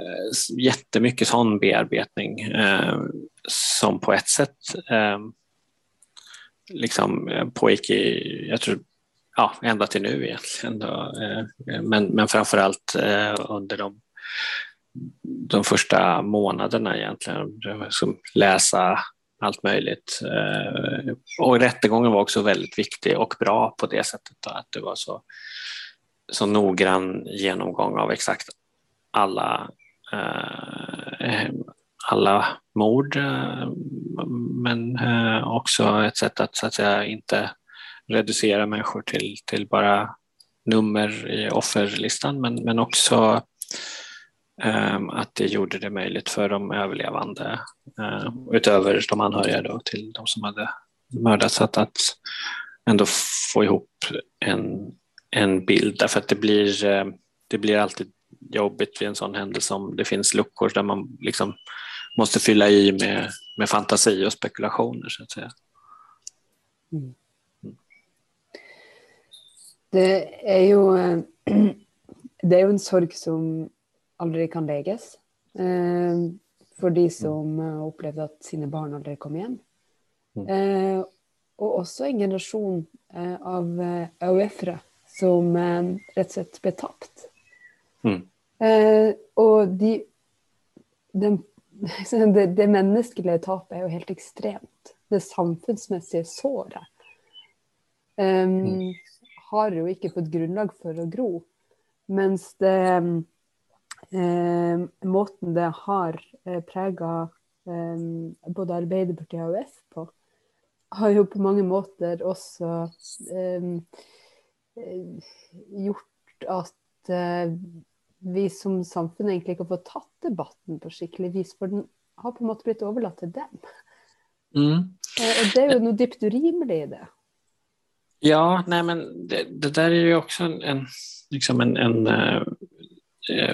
eh, jättemycket sån bearbetning eh, som på ett sätt eh, liksom eh, pågick i, jag tror ja, ända till nu egentligen. Då. Eh, men, men framför allt eh, under de, de första månaderna egentligen. Som läsa allt möjligt. Eh, och rättegången var också väldigt viktig och bra på det sättet då, att det var så, så noggrann genomgång av exakt alla, Eh, eh, alla mord eh, men också ett sätt att, så att säga, inte reducera människor till, till bara nummer i offerlistan men, men också att det gjorde det möjligt för de överlevande utöver de anhöriga då, till de som hade mördats att, att ändå få ihop en, en bild. Därför att det blir, det blir alltid jobbigt vid en sån händelse om det finns luckor där man liksom måste fylla i med, med fantasi och spekulationer så att säga. Mm. Det är ju, eh, (clears throat) det är ju en sorg som aldrig kan läges. Eh, för de som upplevde att sina barn aldrig kom igen. Mm. Eh, och också en generation av AUF-are som rätt och slett blev tappt. Mm. Och de, den, (laughs) det, det mänskliga tapet är ju helt extremt. Det samfunnsmässiga såret. Um, mm har jo ikke fått grunnlag for å gro. Mens det eh, Måten det har eh, prega eh, både Arbeiderpartiet og AUF på, har jo på mange måter også eh, gjort at eh, vi som samfunn egentlig ikke har fått tatt debatten på skikkelig vis. For den har på en måte blitt overlatt til dem. Mm. Eh, og det er jo noe dypt urimelig i det. Ja, nej men det, det där är ju också en, en, liksom en, en uh,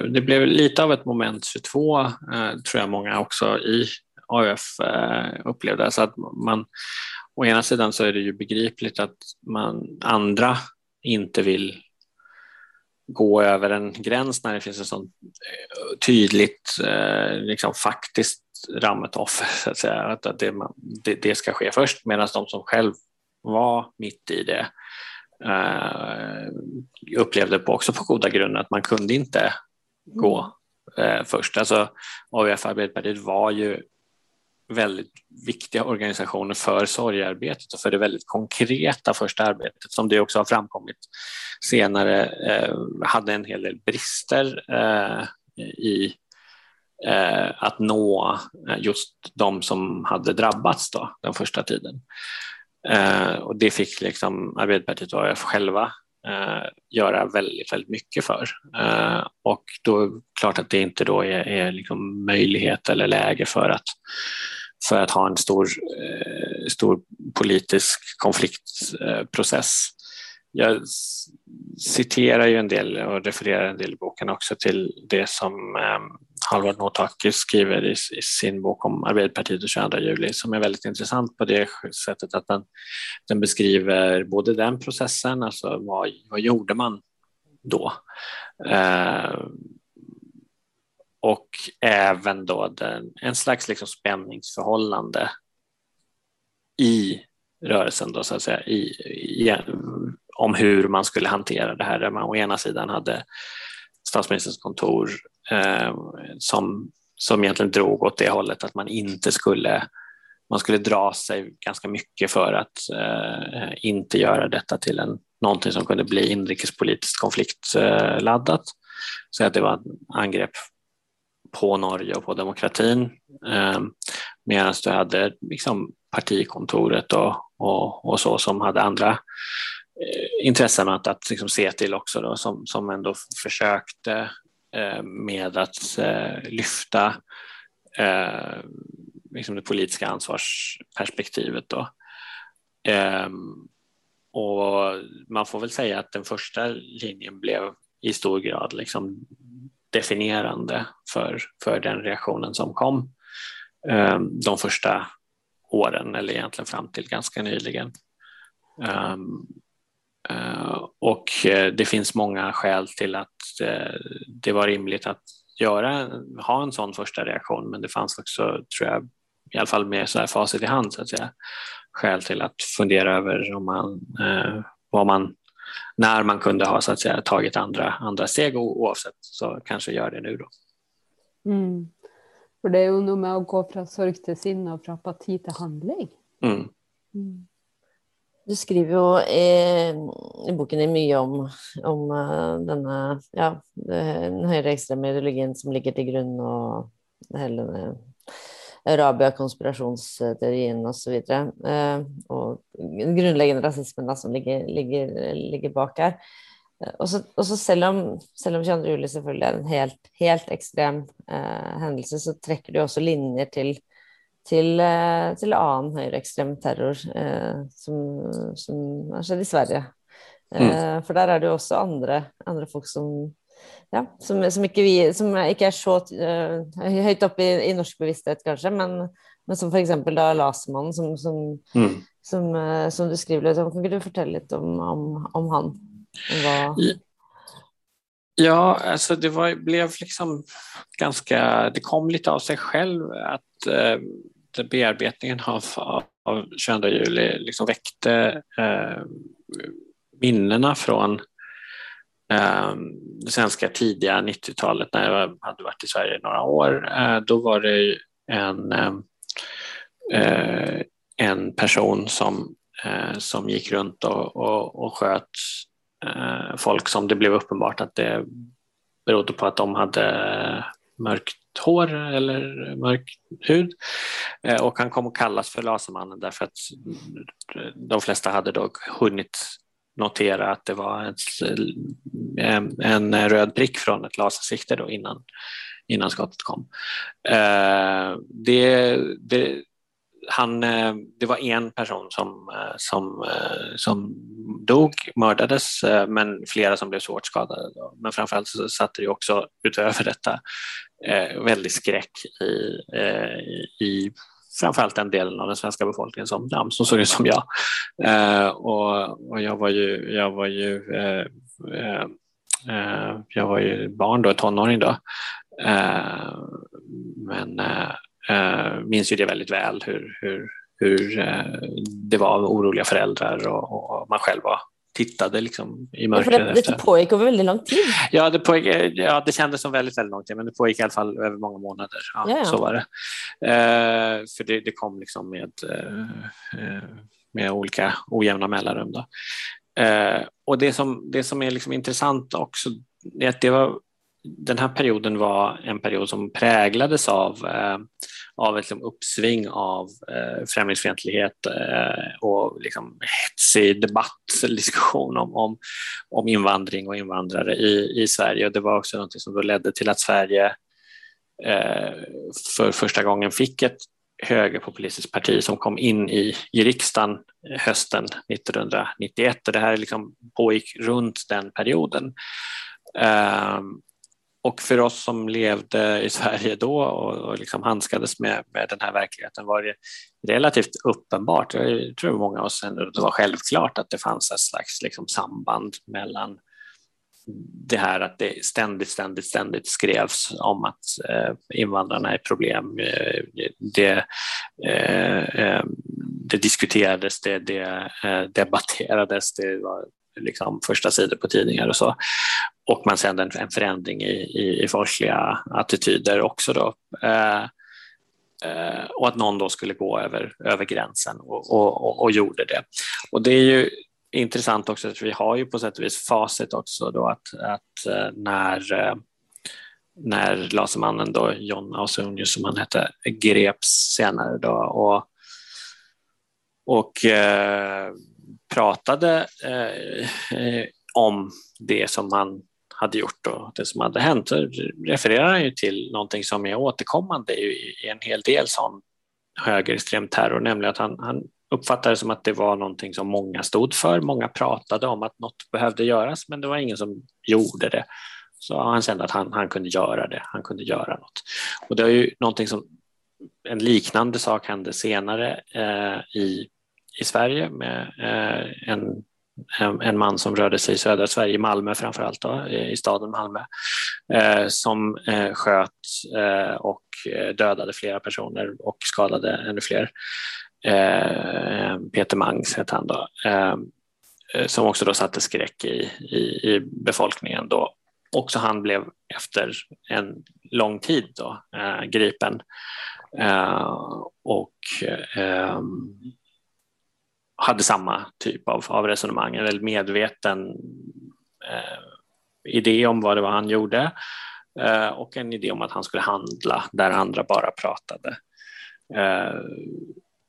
det blev lite av ett moment 22, uh, tror jag många också i AUF uh, upplevde. Så att man, å ena sidan så är det ju begripligt att man andra inte vill gå över en gräns när det finns ett sånt eh, tydligt eh, liksom, faktiskt rammet offer, (laughs) så att säga. Att det, det, det ska ske först, medan de som själv var mitt i det uh, upplevde på, också på goda grunder att man kunde inte gå uh, först. Alltså, AUF Arbeiderpartiet var ju väldigt viktiga organisationer för sorgearbetet och för det väldigt konkreta första arbetet som det också har framkommit senare eh, hade en hel del brister eh, i eh, att nå eh, just de som hade drabbats då, den första tiden. Eh, och det fick liksom Arbeiderpartiet och AF själva eh, göra väldigt, väldigt mycket för. Eh, och då är det klart att det inte då är, är liksom möjlighet eller läge för att, för att ha en stor, eh, stor politisk konfliktprocess. Jag citerar ju en del och refererar en del i boken också till det som ehm, Halvard Notakis skriver i, i, sin bok om Arbeiderpartiet och 22 juli som är väldigt intressant på det sättet att den, den beskriver både den processen, alltså vad, vad gjorde man då? Eh, och även då den, en slags liksom spänningsförhållande i rörelsen då, så att säga, i, i, om hur man skulle hantera det här. Där man å ena sidan hade statsministerns kontor eh, som, som egentligen drog åt det hållet att man inte skulle man skulle dra sig ganska mycket för att eh, inte göra detta till en, någonting som kunde bli inrikespolitiskt konfliktladdat. Eh, så att det var ett angrepp på Norge och på demokratin. Eh, Medan du hade liksom partikontoret och, och, och så som hade andra eh, intressen att, att liksom se till också då, som, som ändå försökte eh, med att eh, lyfta eh, liksom det politiska ansvarsperspektivet. Då. Ehm, och man får väl säga att den första linjen blev i stor grad liksom definierande för, för den reaktionen som kom ehm, de första åren eller egentligen fram till ganska nyligen. Um, och eh, det finns många skäl till att eh, det var rimligt att göra, ha en sån första reaktion, men det fanns också, tror jag, i alla fall med så här facit i hand, så att säga, skäl till att fundera över om man, vad man, när man kunde ha så att säga, tagit andra, andra steg oavsett, så kanske gör det nu då. Mm. För det är ju nog med att gå från sorg till sinne och från apati till handling. Mm. Mm. Du skriver jo i, i boken din mye om, om uh, denne ja, den høyreekstreme ideologien som ligger til grunn, og hele denne Arabia-konspirasjonsteorien osv. Og, uh, og den grunnleggende rasismen som ligger, ligger, ligger bak her. Uh, og så selv om, selv om 22. juli selvfølgelig er en helt, helt ekstrem uh, hendelse, så trekker du også linjer til til, eh, til annen høyreekstrem terror eh, som, som, har skjedd i Sverige. Mm. Eh, for der er det jo også andre, andre folk som, ja, som, som, ikke vi, som, ikke er så uh, høyt oppe i, i, norsk bevissthet, kanskje, men, men som f.eks. da Lasemannen, som, som, mm. som, uh, som, du skriver litt om. Kan ikke du fortelle litt om, om, om han? Om hva Ja, alltså det var, blev liksom ganska, det kom lite av sig själv att eh, bearbetningen av, av 22 juli liksom väckte eh, minnena från det svenska tidiga 90-talet när jag hade varit i Sverige några år. Eh, då var det en, ehm, eh, en person som, eh, som gick runt och, och, och sköt folk som det blev uppenbart att det berodde på att de hade mörkt hår eller mörk hud. Och han kom att kallas för Lasermannen därför att de flesta hade då hunnit notera att det var en, en röd prick från ett lasersikte då innan, innan skottet kom. Eh, det, det, han, eh, det var en person som, eh, som, som som dog, mördades, men flera som blev svårt skadade. Då. Men framförallt så satte det också utöver detta väldigt skräck i, i framförallt den delen av den svenska befolkningen som, ja, som såg ut som jag. Eh, och, och, jag var ju, jag var ju, eh, eh, jag var ju barn då, tonåring då. Eh, men eh, eh minns ju det väldigt väl hur, hur, hur eh, det var oroliga föräldrar och, och man själv var tittade liksom i mörkret. Ja, det, detta pågick över väldigt lång tid. Ja det, pågick, ja, det kändes som väldigt, väldigt lång tid, men det pågick i alla fall över många månader. Ja, ja, ja. Så var det. Eh, för det, det, kom liksom med, eh, med olika ojämna mellanrum. Då. Eh, och det som, det som är liksom intressant också är att det var, den här perioden var en period som präglades av eh, av ett liksom, uppsving av eh, främlingsfientlighet eh, och liksom, hetsig debatt, diskussion om, om, om invandring och invandrare i, i Sverige. Och det var också något som då ledde till att Sverige eh, för första gången fick ett högerpopulistiskt parti som kom in i, i riksdagen hösten 1991 och det här liksom pågick runt den perioden. Um, och för oss som levde i Sverige då och, och liksom handskades med, med den här verkligheten var det relativt uppenbart. Jag tror många av oss ändå det var självklart att det fanns ett slags liksom samband mellan det här att det ständigt, ständigt, ständigt skrevs om att eh, invandrarna är problem. Eh, det, eh, eh, det diskuterades, det, det eh, debatterades, det var liksom första sidor på tidningar och så. Och man ser en, en förändring i, i, i folkliga attityder också då. Eh, eh, och att någon då skulle gå över, över gränsen och, och, och, och gjorde det. Och det är ju intressant också att vi har ju på sätt och vis facit också då att, att eh, när eh, när lasermannen då, John Ausonius som han hette, greps senare då och, och eh, pratade eh, om det som han hade gjort och det som hade hänt så refererar han ju till någonting som är återkommande i en hel del sån högerextrem terror, nämligen att han, han uppfattade det som att det var någonting som många stod för. Många pratade om att något behövde göras, men det var ingen som gjorde det. Så han kände att han, han kunde göra det, han kunde göra något. Och det är ju någonting som en liknande sak hände senare eh, i i Sverige med eh, en, en man som rörde sig i södra Sverige, Malmö framförallt, då, i staden Malmö, eh, som eh, sköt eh, och eh, dödade flera personer och skadade ännu fler. Eh, Peter Mangs hette han då, som också då satte skräck i, i, i befolkningen då. Också han blev efter en lång tid då, gripen och hade samma typ av, av resonemang, en väldigt medveten eh, idé om vad det var han gjorde eh, och en idé om att han skulle handla där andra bara pratade. Eh,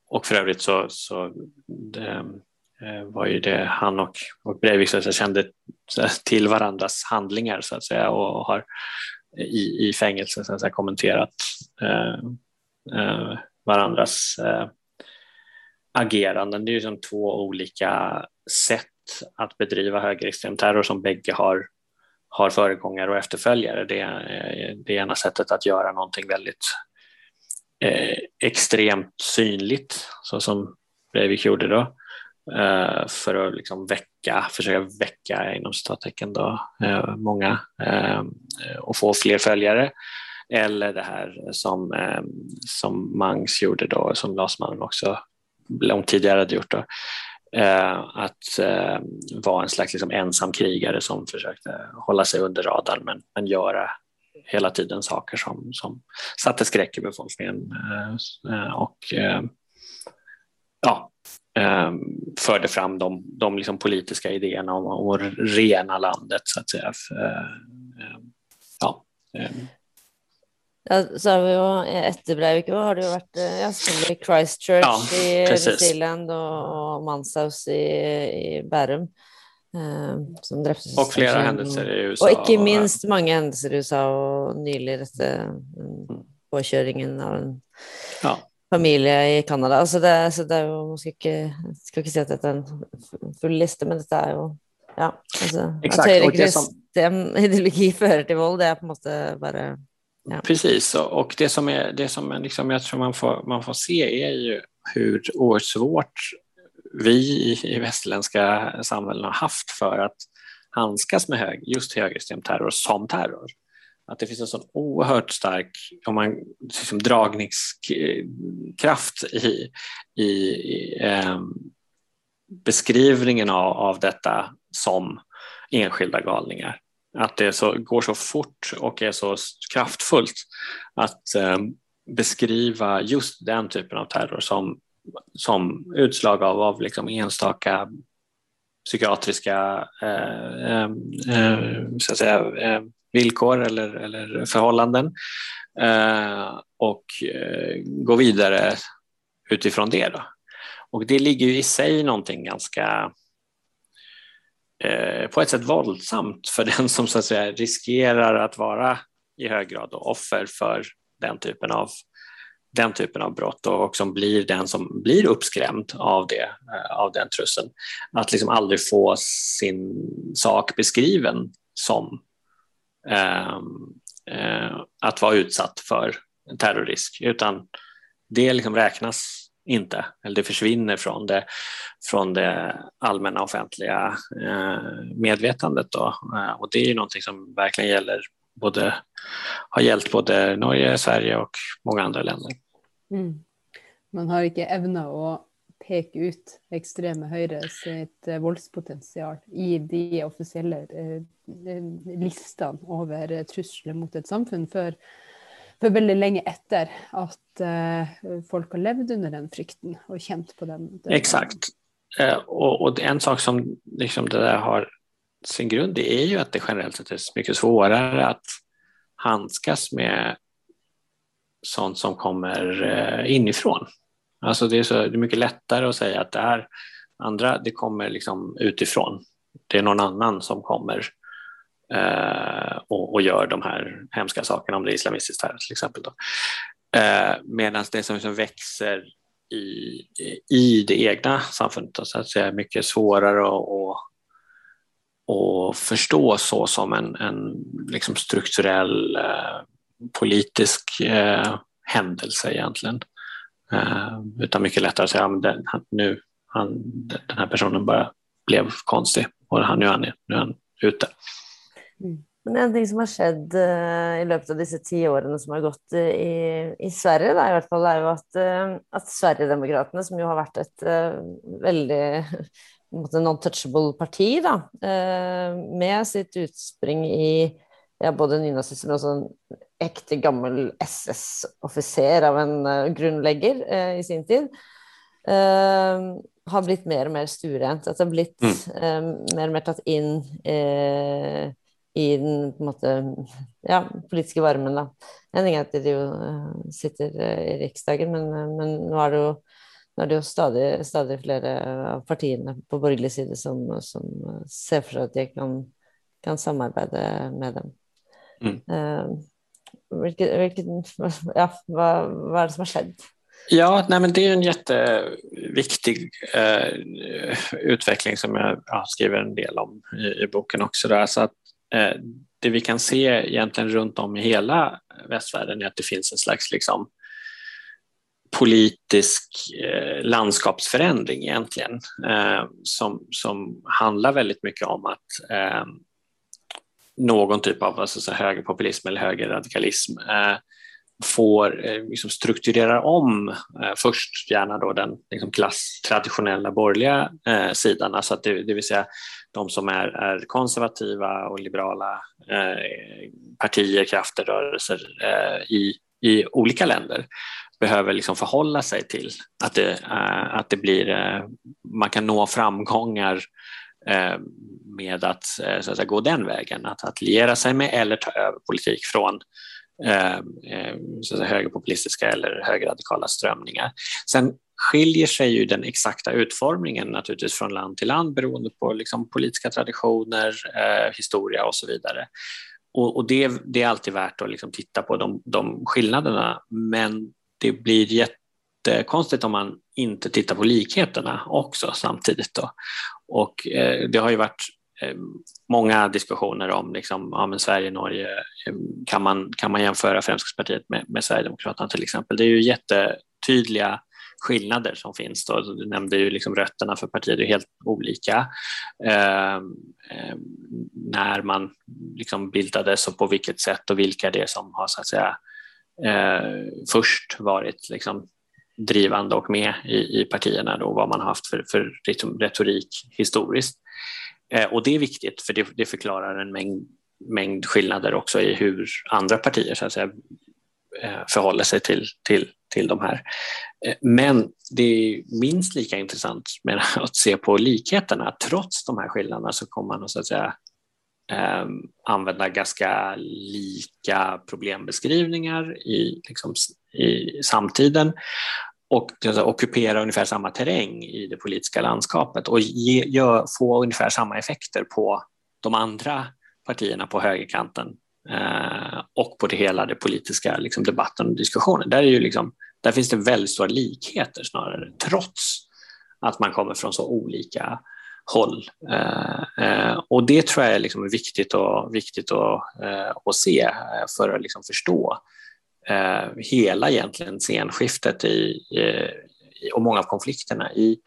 och för övrigt så, så det, eh, var ju det han och, och Breivik så att kände till varandras handlingar så att säga och har i, i fängelse så att säga, kommenterat eh, eh, varandras eh, ageranden. Det är ju som två olika sätt att bedriva högerextrem terror som bägge har, har föregångare och efterföljare. Det, det ena sättet att göra någonting väldigt eh, extremt synligt, så som Breivik gjorde då, eh, för att liksom väcka, försöka väcka inom citattecken då, eh, många eh, och få fler följare. Eller det här som, eh, som Mangs gjorde då, som Lasman också långt tidigare hade gjort. Då, eh, att eh, vara en slags liksom, ensam krigare som försökte hålla sig under radarn men, men göra hela tiden saker som, som satte skräck i befolkningen eh, eh och eh, ja, eh, förde fram de, de liksom politiska idéerna om, om att rena landet så att säga. Ja, så har vi ju efter Breivik har det varit eh, ja, i Christchurch ja, i New Zealand och, och Manshaus i, i Bärum. Eh, som och flera händelser i USA. Och inte minst många händelser i USA och nyligen detta mm, påkörningen av en, ja. familie i Canada. Altså det, så det er jo, man skal ikke, skal ikke si at dette er en full liste, men dette er jo ja, alltså, Exakt, och det som- ideologi fører til vold, det er på en måte bare Ja. Precis, och det som, är, det som är liksom jag tror man får, man får se är ju hur oerhört svårt vi i, västerländska samhällen har haft för att handskas med hög, just högerextrem terror som terror. Att det finns en sån oerhört stark om man, liksom dragningskraft i, i, i eh, beskrivningen av, av detta som enskilda galningar. Att det så, går så fort och är så kraftfullt att eh, beskriva just den typen av terror som, som utslag av, av liksom enstaka psykiatriska eh, eh, eh så att säga, eh, villkor eller, eller förhållanden eh, och eh, gå vidare utifrån det. Då. Och det ligger ju i sig någonting ganska Eh, på ett sätt våldsamt för (laughs) den som så att säga riskerar att vara i hög grad offer för den typen av den typen av brott och som blir den som blir uppskrämd av, det, eh, av den trussen. Att liksom aldrig få sin sak beskriven som eh, eh, att vara utsatt för terrorrisk, utan det liksom räknas inte, eller det försvinner från det, från det allmänna offentliga eh, medvetandet. Då. Eh, och det är ju någonting som verkligen gäller både, har gällt både Norge, Sverige och många andra länder. Mm. Man har inte evna att peka ut extrema høyre sitt eh, i de officiella eh, över over trusler mot ett samfund för för väldigt länge efter att eh, folk har levt under den frykten och känt på den. den Exakt. Eh, och, och en sak som liksom det där har sin grund i är ju att det generellt sett är mycket svårare att handskas med sånt som kommer eh, inifrån. Alltså det är, så, det är mycket lättare att säga att det här andra, det kommer liksom utifrån. Det är någon annan som kommer Eh, och, och gör de här hemska sakerna, om det är islamistiskt här till exempel. Då. Eh, Medan det som, liksom växer i, i det egna samfundet så att säga, är mycket svårare att, och förstå så som en, en liksom strukturell eh, politisk eh, händelse egentligen. Eh, utan mycket lättare att säga, ja, men den, han, nu, han, den här personen bara blev konstig och han, nu, är han, nu är han ute. Men en ting som har skjedd uh, i løpet av disse ti årene som har gått uh, i, i Sverige, da, i hvert fall, er jo at, uh, at Sverigedemokraterna, som jo har vært et veldig (laughs) måte non-touchable parti, da, med sitt utspring i ja, både nynazisme og også en ekte gammel SS-offiser av en grunnlegger i sin tid, har blitt mer og mer stuerent. At det har blitt Mm. mer og mer tatt inn i den på en måte, ja, politiske varmen. Da. En ting er at de jo eh, sitter eh, i Riksdagen, men, eh, men nå er det jo, er det jo stadig, stadig flere av partiene på borgerlig side som, som ser for seg at de kan, kan samarbeide med dem. Mm. Eh, hvilket, hvilket, (laughs) ja, hva, hva er det som har skjedd? Ja, nej, men det är en jätteviktig eh, utveckling som jag ja, skriver en del om i, i boken också. Där. Så att, Eh, det vi kan se egentligen runt om i hela västvärlden är att det finns en slags liksom, politisk eh, landskapsförändring egentligen eh, som, som handlar väldigt mycket om att eh, någon typ av alltså, så högerpopulism eller högerradikalism eh, får eh, liksom strukturera om eh, först gärna då den liksom klass, traditionella borgerliga eh, sidan, alltså att det, det vill säga de som är, är konservativa och liberala eh, partier, krafter, rörelser eh, i, i olika länder behöver liksom förhålla sig till att det, eh, att det blir, eh, man kan nå framgångar eh, med att, eh, så att säga, gå den vägen, att, att liera sig med eller ta över politik från eh, Ehm, ehm, så att säga, högerpopulistiska eller högerradikala strömningar. Sen skiljer sig ju den exakta utformningen naturligtvis från land till land beroende på liksom, politiska traditioner, eh, historia och så vidare. Och, och det, det, är alltid värt att liksom, titta på de, de skillnaderna, men det blir jättekonstigt om man inte tittar på likheterna också samtidigt. Då. Och eh, det har ju varit Eh, många diskussioner om liksom, ja, men Sverige och Norge, eh, kan man, kan man jämföra Fremskrittspartiet med, med Sverigedemokraterna till exempel? Det är ju jättetydliga skillnader som finns. Då. Alltså, du nämnde ju liksom rötterna för partiet är helt olika. Eh, eh, när man liksom bildades och på vilket sätt och vilka det är som har så att säga eh, först varit liksom drivande och med i, i partierna då, vad man har haft för, för liksom retorik historiskt. Eh, och det är viktigt för det, det förklarar en mängd, mängd skillnader också i hur andra partier så att säga, eh, förhåller sig till, till, till de här. Eh, men det är minst lika intressant med att se på likheterna. Trots de här skillnaderna så kommer man att, så att säga, ehm, använda ganska lika problembeskrivningar i, liksom, i samtiden och ockupera ungefär samma terräng i det politiska landskapet och ge, gör, få ungefär samma effekter på de andra partierna på högerkanten eh, och på det hela det politiska liksom, debatten och diskussionen. Där, är ju liksom, där finns det väldigt stora likheter snarare, trots att man kommer från så olika håll. Eh, eh, och det tror jag är liksom viktigt, och, viktigt att, eh, att se eh, för att liksom förstå Eh, hela egentligen scenskiftet i, i, och många av konflikterna i,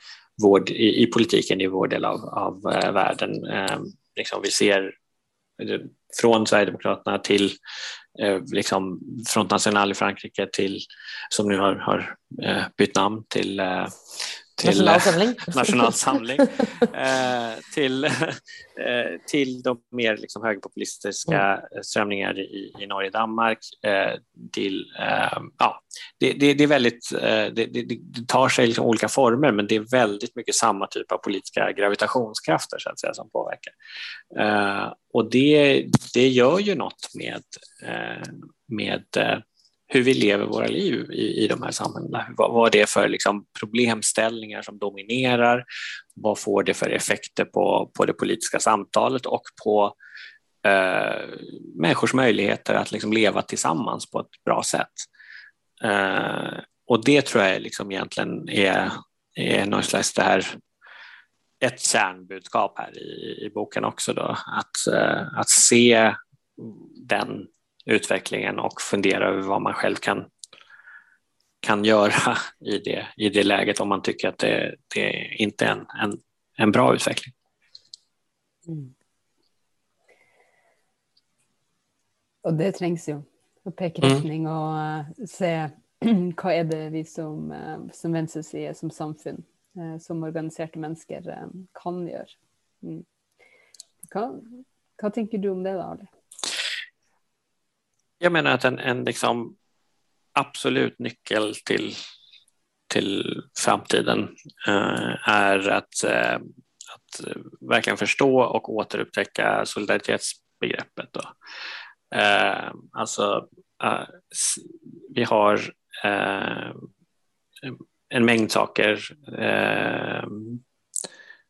vår, i, i politiken i vår del av, av eh, världen. Eh, liksom vi ser från Sverigedemokraterna till liksom Front National i Frankrike till, som nu har, har bytt namn till till Nationalsamling, (laughs) nationalsamling eh, till, eh, till de mer liksom högerpopulistiska mm. strömningar i, i Norge och Danmark. Eh, till, ja, det, det, det, är väldigt, det, det, tar sig liksom olika former men det är väldigt mycket samma typ av politiska gravitationskrafter så att säga, som påverkar. Och det, det gör ju något med, med hur vi lever våra liv i, i de här samhällena. Vad, vad det är för liksom, problemställningar som dominerar. Vad får det för effekter på, på det politiska samtalet och på eh, människors möjligheter att liksom, leva tillsammans på ett bra sätt. Eh, och det tror jag liksom egentligen är, är någon slags det här ett kärnbudskap här i, i boken också då, att, eh, att se den utvecklingen och fundera över vad man själv kan, kan göra i det, i det läget om man tycker att det, det inte är en, en, en bra utveckling. Mm. Och det trängs ju, att peka mm. och uh, se (clears throat) vad är det vi som, uh, som venstreside, som samfunn, uh, som organiserade människor kan göra. Mm. Vad tänker du om det då, Ali? Jag menar att en, en liksom absolut nyckel till, till framtiden eh, är att, eh, att eh, verkligen förstå och återupptäcka solidaritetsbegreppet. Då. Eh, alltså, eh, vi har eh, en mängd saker eh,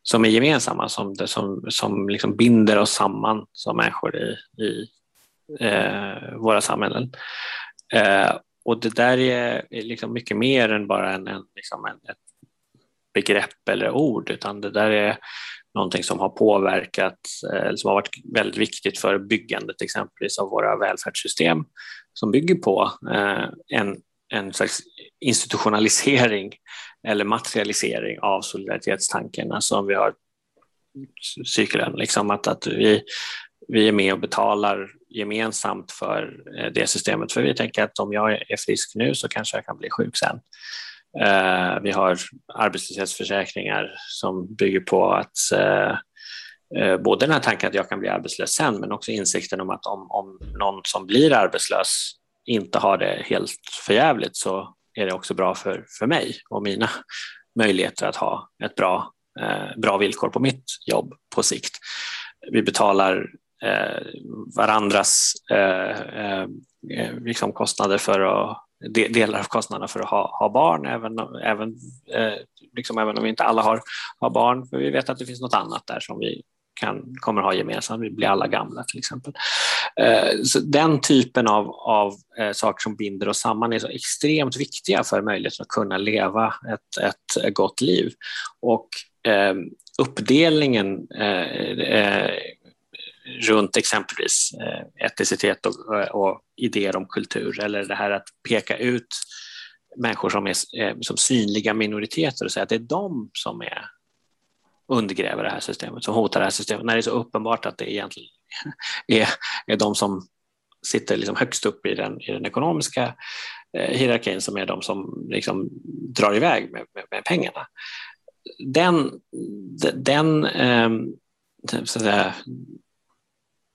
som är gemensamma, som, som, som liksom binder oss samman som människor i, i, eh, våra samhällen. Eh, och det där är liksom mycket mer än bara en, en, liksom en, ett begrepp eller ord, utan det där är någonting som har påverkat, eh, som har varit väldigt viktigt för byggandet exempelvis av våra välfärdssystem som bygger på eh, en, en slags institutionalisering eller materialisering av solidaritetstanken. Alltså om vi har cykeln, liksom att, att vi, vi är med och betalar gemensamt för eh, det systemet. För vi tänker att om jag är frisk nu så kanske jag kan bli sjuk sen. Eh, vi har arbetslöshetsförsäkringar som bygger på att eh, både den här tanken att jag kan bli arbetslös sen men också insikten om att om, om någon som blir arbetslös inte har det helt förjävligt så är det också bra för, för mig och mina möjligheter att ha ett bra, bra villkor på mitt jobb på sikt. Vi betalar Eh, varandras eh, eh, eh, liksom kostnader för att delar av kostnaderna för att ha, ha barn, även, även, eh, liksom även om vi inte alla har, har barn. För vi vet att det finns något annat där som vi kan, kommer ha gemensamt. Vi blir alla gamla till exempel. Eh, så den typen av, av eh, saker som binder oss samman är så extremt viktiga för möjligheten att kunna leva ett, ett gott liv. Och eh, uppdelningen eh, eh runt exempelvis eh, etnicitet och, och, idéer om kultur eller det här att peka ut människor som är eh, som synliga minoriteter och säga att det är de som är undergräver det här systemet, som hotar det här systemet, när det är så uppenbart att det egentligen (laughs) är, är de som sitter liksom högst upp i den, i den ekonomiska eh, hierarkin som är de som liksom drar iväg med, med, med pengarna. Den, den så att säga,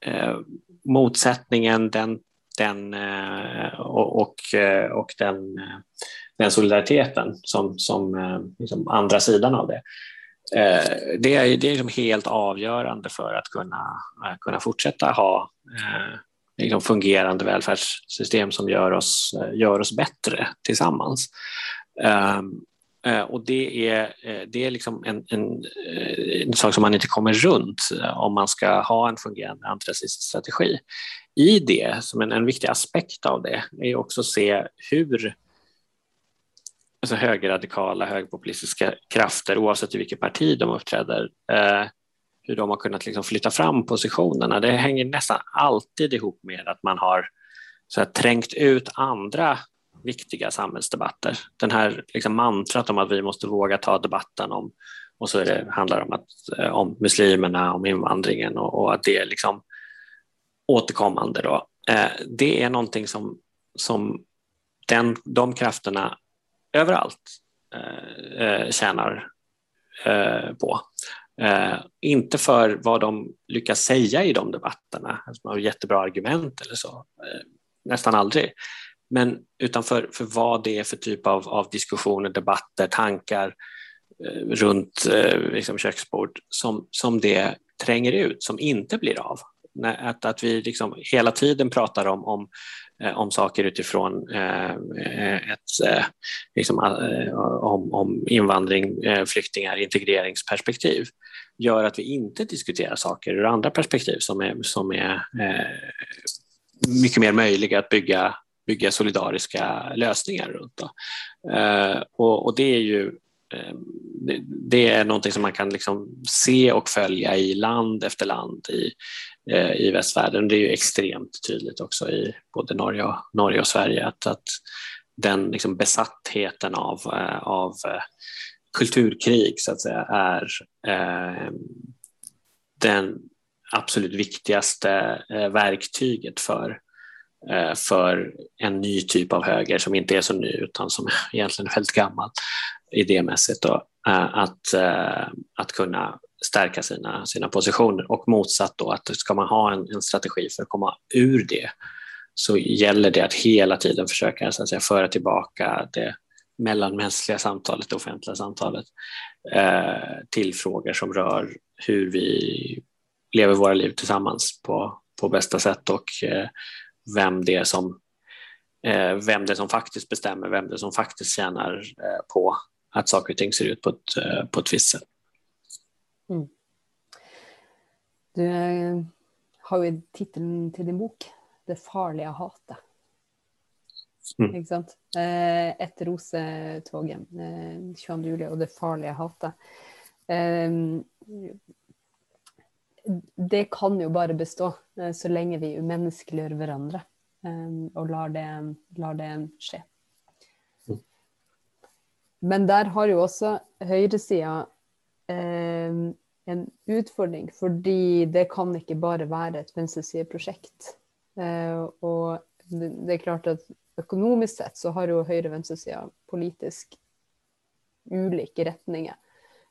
Eh, motsättningen, den, den, eh, och, och, eh, och den, eh, den solidariteten som, som liksom andra sidan av det, Eh, det är, det är liksom helt avgörande för att kunna, kunna fortsätta ha eh, liksom fungerande välfärdssystem som gör oss, gör oss bättre tillsammans. Ehm, Eh, och det är, eh, det är liksom en, en, eh, en, sak som man inte kommer runt om man ska ha en fungerande antirasistisk strategi. I det, som en, en viktig aspekt av det, är också att se hur alltså högerradikala, högerpopulistiska krafter, oavsett i vilket parti de uppträder, eh, hur de har kunnat liksom flytta fram positionerna. Det hänger nästan alltid ihop med att man har så här, trängt ut andra viktiga samhällsdebatter. Den här liksom, mantrat om att vi måste våga ta debatten om, och så är det, handlar det om, att, eh, om muslimerna, om invandringen och, och att det är liksom återkommande. Då. Eh, det är någonting som, som den, de krafterna överallt eh, eh tjänar eh, på. Eh, inte för vad de lyckas säga i de debatterna, alltså man har jättebra argument eller så, eh, nästan aldrig, men utan för, för vad det är för typ av, av diskussioner, debatter, tankar eh, runt eh, liksom köksbord som, som det tränger ut, som inte blir av. Att, att vi liksom hela tiden pratar om, om eh, om saker utifrån eh, eh ett eh, liksom, om, om invandring, flyktingar, integreringsperspektiv gör att vi inte diskuterar saker ur andra perspektiv som är, som är mycket mer möjliga att bygga, bygga solidariska lösningar runt. Eh, och, och, det är ju eh, det är någonting som man kan liksom se och följa i land efter land i, eh, i västvärlden. Det är ju extremt tydligt också i både Norge och, Norge och Sverige att, att den liksom besattheten av, av kulturkrig så att säga är eh, den absolut viktigaste verktyget för, Eh, för en ny typ av höger som inte är så ny utan som egentligen är väldigt gammal idémässigt. Då, eh, att, eh, att kunna stärka sina, sina positioner och motsatt då att ska man ha en, en strategi för att komma ur det så gäller det att hela tiden försöka så att säga, föra tillbaka det mellanmänskliga samtalet, det offentliga samtalet eh, till frågor som rör hur vi lever våra liv tillsammans på, på bästa sätt och eh, vem det är som eh, vem det som faktiskt bestämmer, vem det är som faktiskt tjänar eh, på att saker och ting ser ut på ett, eh, på ett visst sätt. Mm. Du har jo tittelen til din bok 'Det farlige hatet'. Mm. Ikke sant? Et rosetoget, 22. Eh, juli, og det farlige hatet. Det kan jo bare bestå så lenge vi umenneskeliggjør hverandre og lar det, lar det skje. Mm. Men der har jo også høyresida en utfordring, fordi det kan ikke bare være et venstresideprosjekt. Eh, og det er klart at økonomisk sett så har jo høyre- og venstresida politisk ulike retninger.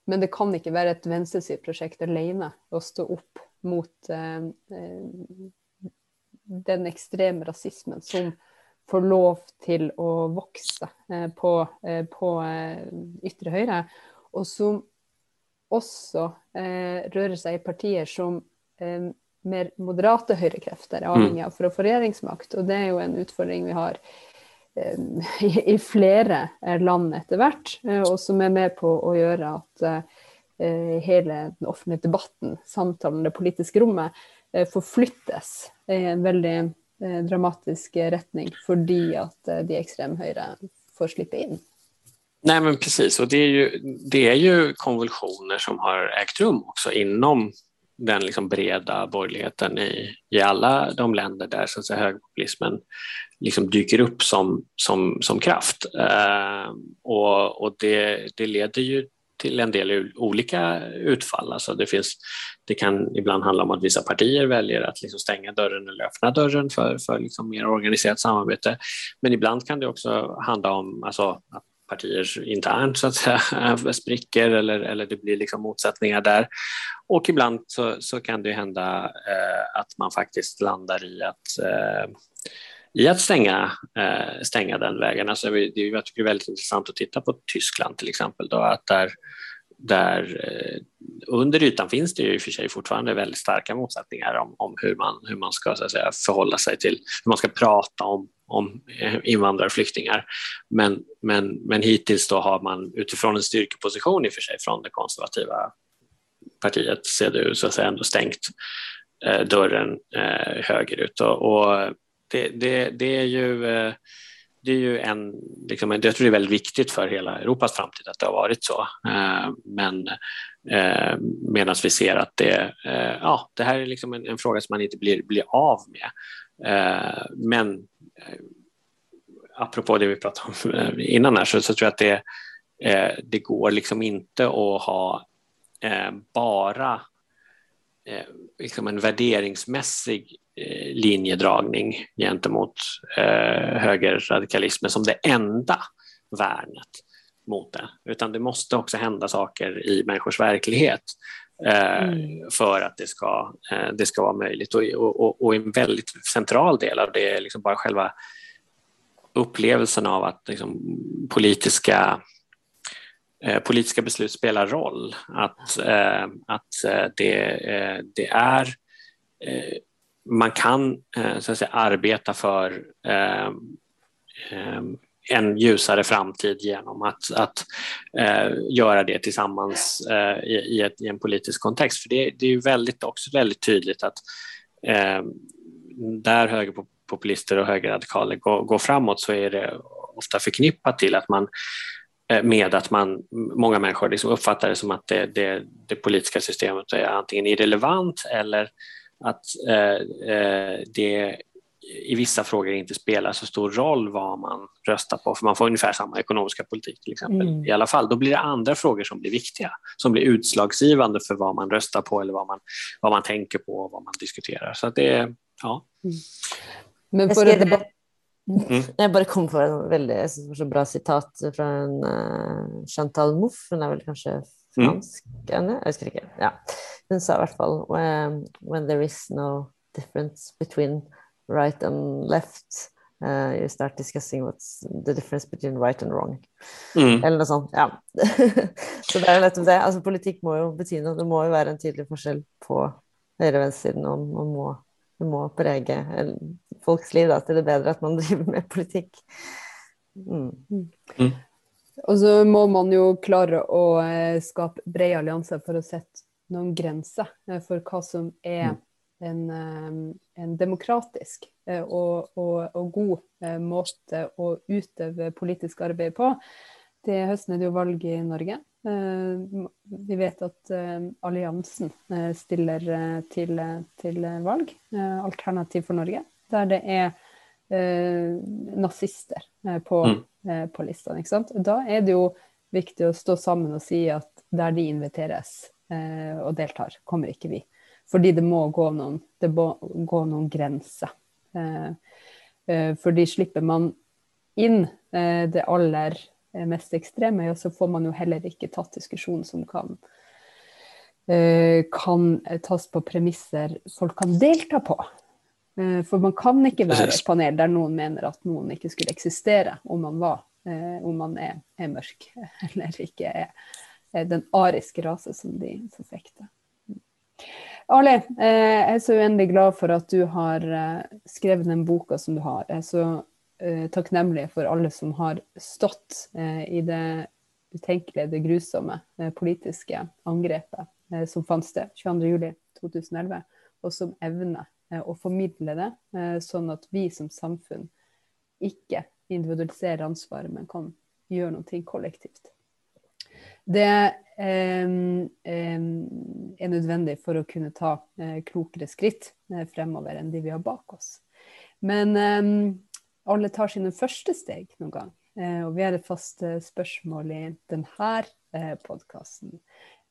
Men det kan ikke være et venstresideprosjekt alene å stå opp mot eh, eh, den ekstreme rasismen som får lov til å vokse eh, på, eh, på eh, ytre høyre, og som også eh, rører seg i partier som mer moderate høyrekrefter er mm. avhengig av for å få regjeringsmakt. Og det er jo en utfordring vi har (laughs) i, flere land etter hvert, eh, og som er med på å gjøre at eh, hele den offentlige debatten, samtalen, det politiske rommet, eh, forflyttes i en veldig dramatisk retning fordi at de extremhøyre får slippe inn. Nej men precis och det är ju, det är ju konvulsioner som har ägt rum också inom den liksom breda borgerligheten i, i alla de länder där så att säga, högerpopulismen liksom dyker upp som, som, som kraft. Eh, och och det, det leder ju till en del olika utfall. Alltså det, finns, det kan ibland handla om att vissa partier väljer att liksom stänga dörren eller öppna dörren för, för liksom mer organiserat samarbete. Men ibland kan det också handla om alltså, att partier internt så att säga (laughs) spricker eller, eller det blir liksom motsättningar där. Och ibland så, så kan det hända eh, att man faktiskt landar i att eh, i att stänga, eh, stänga den vägen. Alltså, det jag tycker det är väldigt intressant att titta på Tyskland till exempel. Då, att där, där eh, under ytan finns det ju i och för sig fortfarande väldigt starka motsättningar om, om hur, man, hur man ska så att säga, förhålla sig till, hur man ska prata om om eh, invandrarflyktingar, invandrare och flyktingar. Men, men, men hittills då har man utifrån en styrkeposition i och för sig från det konservativa partiet CDU så att säga ändå stängt eh, dörren eh, högerut. Och, och det, det, det, är ju eh, det är ju en, liksom, jag tror det är väldigt viktigt för hela Europas framtid att det har varit så. Eh, men eh, medan vi ser att det, eh, ja, det här är liksom en, en, fråga som man inte blir, blir av med. Eh, men apropå det vi pratade om eh, innan här så, så tror jag att det, eh, det går liksom inte att ha eh, bara eh, liksom en värderingsmässig eh, linjedragning gentemot eh, högerradikalismen som det enda värnet mot det, utan det måste också hända saker i människors verklighet mm. för att det ska, eh, det ska vara möjligt. Och, och, och en väldigt central del av det är liksom bara själva upplevelsen av att liksom, politiska, eh, politiska beslut spelar roll. Att, eh, att det, eh, det är eh, man kan så att säga, arbeta för en ljusare framtid genom att, att eh, göra det tillsammans eh, i, i, ett, i, en politisk kontext. För det, det är väldigt, också väldigt tydligt att eh, där högerpopulister och högerradikaler går, går framåt så är det ofta förknippat till att man eh, med att man, många människor liksom uppfattar det som att det, det, det politiska systemet är antingen irrelevant eller att eh, eh det i vissa frågor inte spelar så stor roll vad man röstar på, för man får ungefär samma ekonomiska politik till exempel mm. i alla fall. Då blir det andra frågor som blir viktiga, som blir utslagsgivande för vad man röstar på eller vad man, vad man tänker på och vad man diskuterar. Så det, ja. Mm. Men för det... Mm. Jag bara kom på en väldigt så bra citat från uh, Chantal Mouffe, hon är väl kanske fransk, mm. jag ska ja. Hon sa i alla fall, when, when there is no difference between right and left. Uh, you start discussing what's the difference between right and wrong. Mm. Eller noe sånt. Ja. (laughs) så det er nettopp det. Altså, politikk må jo bety noe. Det må jo være en tydelig forskjell på høyre- og venstresiden. Og man må, det må prege folks liv da, til det bedre at man (laughs) driver med politikk. Mm. Mm. Og så må man jo klare å eh, skape brede allianser for å sette noen grenser eh, for hva som er mm en, eh, en demokratisk eh, og, og, og, god eh, måte å utøve politisk arbeid på. Til høsten er det jo valg i Norge. Vi vet at alliansen stiller til, til valg, Alternativ for Norge, der det er nazister på, mm. på listene. Da er det jo viktig å stå sammen og si at der de inviteres og deltar, kommer ikke vi. Fordi det må gå noen, det må gå noen grenser. Eh, eh, fordi slipper man inn eh, det aller mest ekstreme, ja, så får man jo heller ikke tatt diskusjon som kan, kan tas på premisser folk kan delta på. For man kan ikke være et panel der noen mener at noen ikke skulle eksistere om man var, om man er, er mørk (laughs) eller ikke er, er den ariske rase som de forfekter. Arli, eh, jeg er så uendelig glad for at du har eh, skrevet den boka som du har. Jeg er så eh, takknemlig for alle som har stått eh, i det utenkelige, det grusomme eh, politiske angrepet eh, som fant sted 22.07.2011, og som evner å formidle det, sånn at vi som samfunn ikke individualiserer ansvaret, men kan gjøre noe kollektivt. Det er nødvendig for å kunne ta eh, klokere skritt eh, fremover enn de vi har bak oss. Men alle tar sine første steg noen gang. og vi har et fast spørsmål i denne eh, podkasten.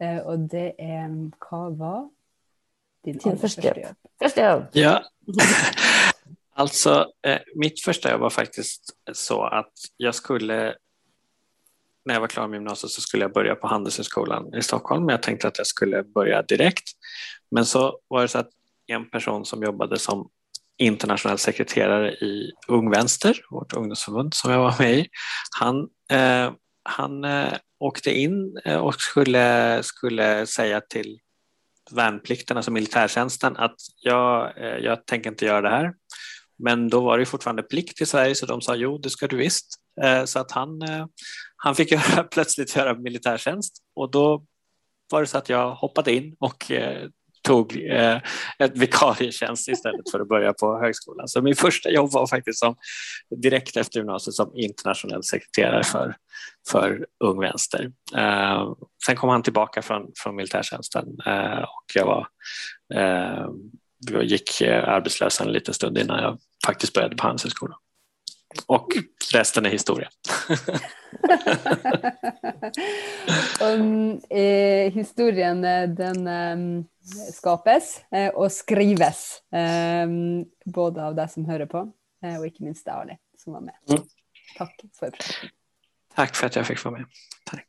og det er hva var din, din første jobb? Første jobb. Ja. (laughs) alltså, eh, mitt första jobb var faktiskt så att jag skulle när jag var klar med gymnasiet så skulle jag börja på Handelshögskolan i Stockholm. Jag tänkte att jag skulle börja direkt. Men så var det så att en person som jobbade som internationell sekreterare i Ung Vänster, vårt ungdomsförbund som jag var med i, han, eh, han eh, åkte in eh, och skulle, skulle säga till värnplikten, alltså militärtjänsten, att jag, eh, jag tänker inte göra det här. Men då var det fortfarande plikt i Sverige så de sa jo, det ska du visst. Eh, så att han, eh, han fick (laughs) göra, plötsligt göra militärtjänst och då var det så att jag hoppade in och eh, tog eh, ett vikarietjänst istället för att börja på högskolan. Så min första jobb var faktiskt som, direkt efter gymnasiet som internationell sekreterare för, för Ung Vänster. Eh, sen kom han tillbaka från, från militärtjänsten eh, och jag var jag gick arbetslös en liten stund innan jag faktiskt började på Handelshögskolan. Och resten är historia. (laughs) um, eh, historien den um, skapes eh, och skrives um, både av deg som hører på, eh, och inte minst Ali, som var med. Mm. Tack för Tack för att jag fick vara med. Tack.